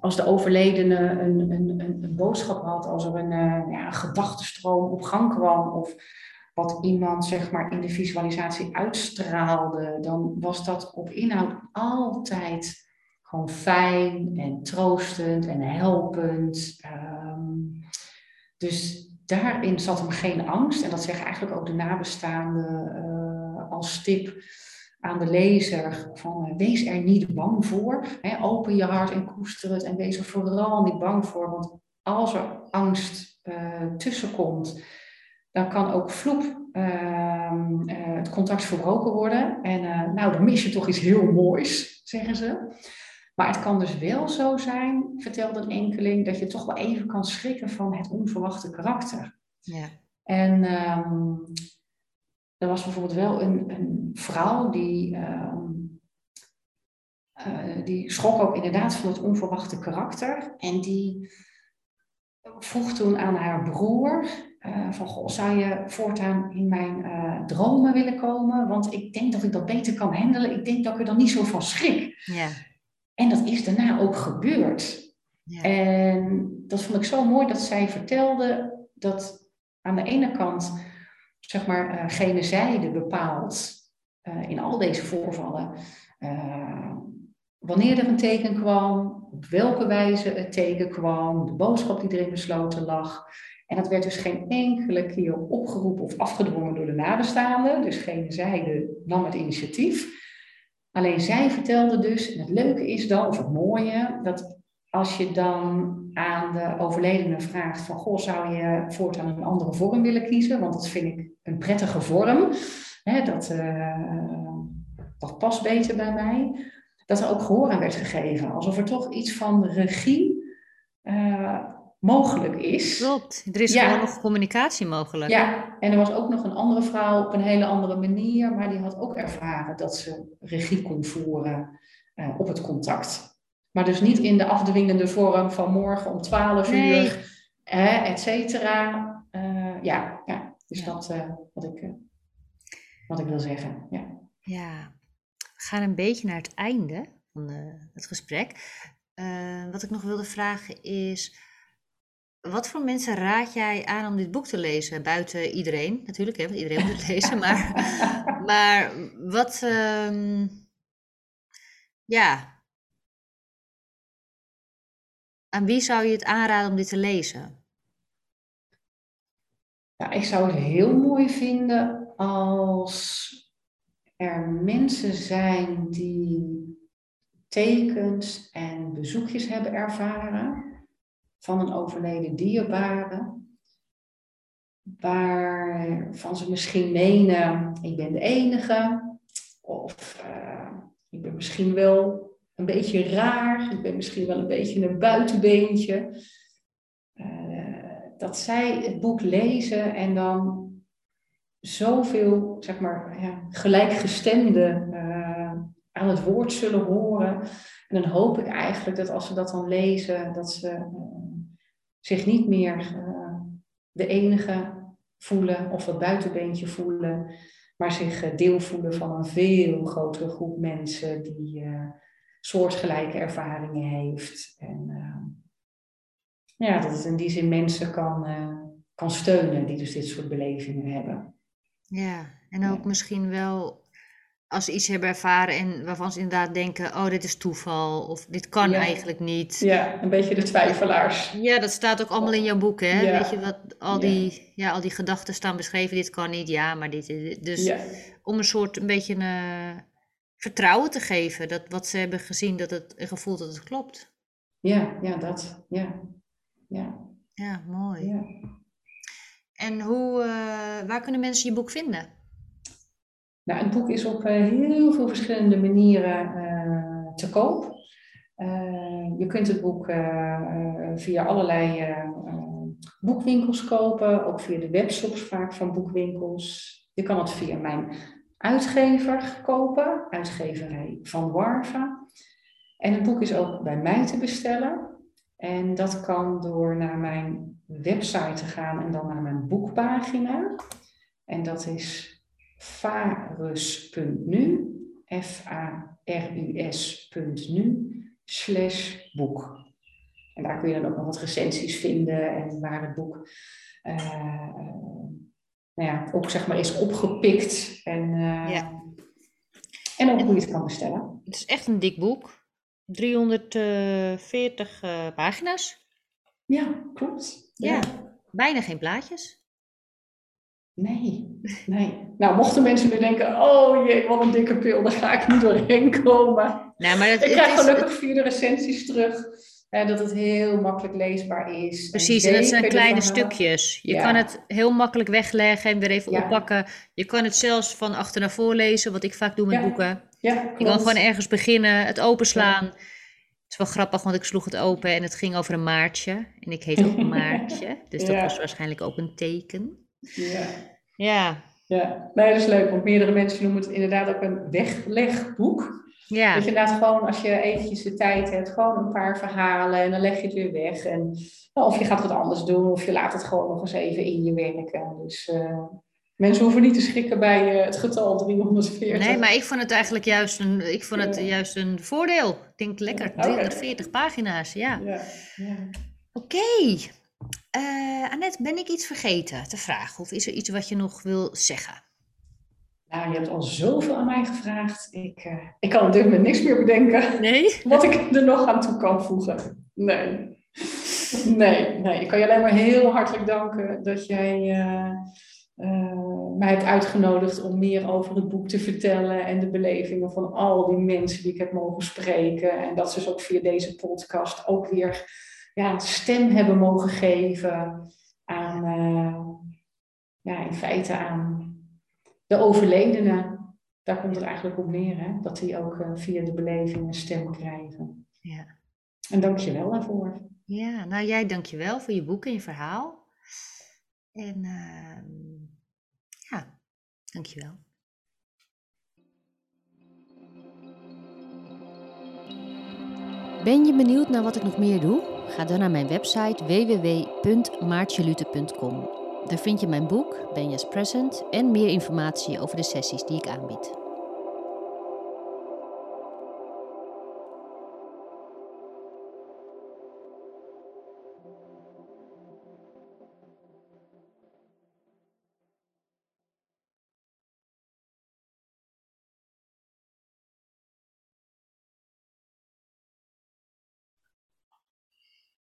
als de overledene een, een, een, boodschap had, als er een, uh, ja, gedachtenstroom op gang kwam, of wat iemand zeg maar, in de visualisatie uitstraalde, dan was dat op inhoud altijd gewoon fijn en troostend en helpend. Um, dus daarin zat hem geen angst. En dat zeggen eigenlijk ook de nabestaanden uh, als tip aan de lezer: van, uh, wees er niet bang voor. Hè, open je hart en koester het en wees er vooral niet bang voor. Want als er angst uh, tussenkomt, dan kan ook vloep ehm, het contact verbroken worden. En nou, dan mis je toch iets heel moois, zeggen ze. Maar het kan dus wel zo zijn, vertelde een enkeling, dat je toch wel even kan schrikken van het onverwachte karakter. Ja. En ehm, er was bijvoorbeeld wel een, een vrouw die, ehm, eh, die schrok ook inderdaad van het onverwachte karakter. En die vroeg toen aan haar broer uh, van, goh, zou je voortaan in mijn uh, dromen willen komen? Want ik denk dat ik dat beter kan handelen. Ik denk dat ik er dan niet zo van schrik. Ja. En dat is daarna ook gebeurd. Ja. En dat vond ik zo mooi dat zij vertelde dat aan de ene kant, zeg maar, uh, gene zijde bepaalt in al deze voorvallen wanneer er een teken kwam, op welke wijze het teken kwam, de boodschap die erin besloten lag. En dat werd dus geen enkele keer opgeroepen of afgedwongen door de nabestaanden. Dus geen zijde nam het initiatief. Alleen zij vertelde dus, en het leuke is dan, of het mooie, dat als je dan aan de overledene vraagt van, goh, zou je voortaan een andere vorm willen kiezen? Want dat vind ik een prettige vorm. Hè, dat, uh, dat past beter bij mij dat er ook gehoor aan werd gegeven. Alsof er toch iets van regie uh, mogelijk is. Klopt, er is ja. gewoon nog communicatie mogelijk. Ja, en er was ook nog een andere vrouw op een hele andere manier, maar die had ook ervaren dat ze regie kon voeren uh, op het contact. Maar dus niet in de afdwingende vorm van morgen om 12 Nee. uur, eh, et cetera. Uh, ja, ja, dus Ja. dat uh, wat, ik, wat ik wil zeggen. Ja. Ja, we gaan een beetje naar het einde van eh, het gesprek. Eh, wat ik nog wilde vragen is, wat voor mensen raad jij aan om dit boek te lezen? Buiten iedereen natuurlijk, hè, want iedereen moet het (laughs) lezen. Maar, maar wat, ehm, ja, aan wie zou je het aanraden om dit te lezen? Ja, ik zou het heel mooi vinden als er mensen zijn die tekens en bezoekjes hebben ervaren van een overleden dierbare, waarvan ze misschien menen, ik ben de enige, of uh, ik ben misschien wel een beetje raar, ik ben misschien wel een beetje een buitenbeentje. Uh, dat zij het boek lezen en dan zoveel, zeg maar, ja, gelijkgestemden uh, aan het woord zullen horen. En dan hoop ik eigenlijk dat als ze dat dan lezen, dat ze uh, zich niet meer de enige voelen of het buitenbeentje voelen, maar zich deel voelen van een veel grotere groep mensen die soortgelijke ervaringen heeft. En ja, dat het in die zin mensen kan, kan steunen die dus dit soort belevingen hebben. Ja, en ook ja. misschien wel als ze iets hebben ervaren en waarvan ze inderdaad denken, oh, dit is toeval of dit kan ja. eigenlijk niet. Ja, een beetje de twijfelaars. Ja, dat staat ook allemaal in jouw boek, hè? Ja. Weet je wat, al die, ja. al die gedachten staan beschreven, dit kan niet, ja, maar dit, dit dus om een soort, een beetje een vertrouwen te geven, dat wat ze hebben gezien, dat het gevoel dat het klopt. Ja, ja, dat, ja, ja. Ja, mooi. En hoe, uh, waar kunnen mensen je boek vinden? Nou, het boek is op uh, heel veel verschillende manieren uh, te koop. je kunt het boek via allerlei boekwinkels kopen, ook via de webshops vaak van boekwinkels. Je kan het via mijn uitgever kopen, uitgeverij van Warva. En het boek is ook bij mij te bestellen. En dat kan door naar mijn website te gaan en dan naar mijn boekpagina. En dat is varus.nu, F-A-R-U-S.nu, slash boek. En daar kun je dan ook nog wat recensies vinden en waar het boek uh, uh, nou ja, ook zeg maar is opgepikt. En, uh, ja. en ook hoe je het kan bestellen. Het is echt een dik boek. 340 pagina's. Ja, klopt. Ja, ja, bijna geen plaatjes. Nee, nee. Nou, mochten mensen nu denken, oh jee, wat een dikke pil, daar ga ik niet doorheen komen. Nou, maar het, ik krijg het is, gelukkig via de recensies terug hè, dat het heel makkelijk leesbaar is. Precies, en, en dat zijn kleine stukjes. Je Ja. kan het heel makkelijk wegleggen en weer even Ja. oppakken. Je kan het zelfs van achter naar voor lezen, wat ik vaak doe met Ja, boeken. Ja, Je kan gewoon ergens beginnen, het openslaan. is wel grappig, want ik sloeg het open en het ging over een maartje. En ik heet ook (laughs) Maartje, dus dat was waarschijnlijk ook een teken. Ja. Ja, Ja, nee, dat is leuk, want meerdere mensen noemen het inderdaad ook een weglegboek. Ja, Dat je inderdaad gewoon, als je eventjes de tijd hebt, gewoon een paar verhalen en dan leg je het weer weg. En, nou, of je gaat wat anders doen, of je laat het gewoon nog eens even in je werken. Dus eh, mensen hoeven niet te schrikken bij eh, het getal 340. nee, maar ik vond het eigenlijk juist een, ik vond het Ja. juist een voordeel. Ik denk lekker, Oké. 340 pagina's, ja. Ja, ja. Oké. Eh, Annette, ben ik iets vergeten te vragen? Of is er iets wat je nog wil zeggen? Nou, je hebt al zoveel aan mij gevraagd. Ik, eh, ik kan op dit moment niks meer bedenken Nee? wat ik er nog aan toe kan voegen. Nee. Nee, nee. Ik kan je alleen maar heel hartelijk danken dat jij eh, eh, mij hebt uitgenodigd om meer over het boek te vertellen en de belevingen van al die mensen die ik heb mogen spreken. En dat ze dus ook via deze podcast ook weer ja, stem hebben mogen geven aan, ja, in feite aan de overledenen. Daar komt het eigenlijk op neer, hè? dat die ook eh, via de belevingen stem krijgen. Ja. En dank je wel daarvoor. Ja, nou jij dankjewel voor je boek en je verhaal. En ehm ja, dankjewel. Ben je benieuwd naar wat ik nog meer doe? Ga dan naar mijn website www.maartjelute.com. Daar vind je mijn boek, Ben Present, en meer informatie over de sessies die ik aanbied.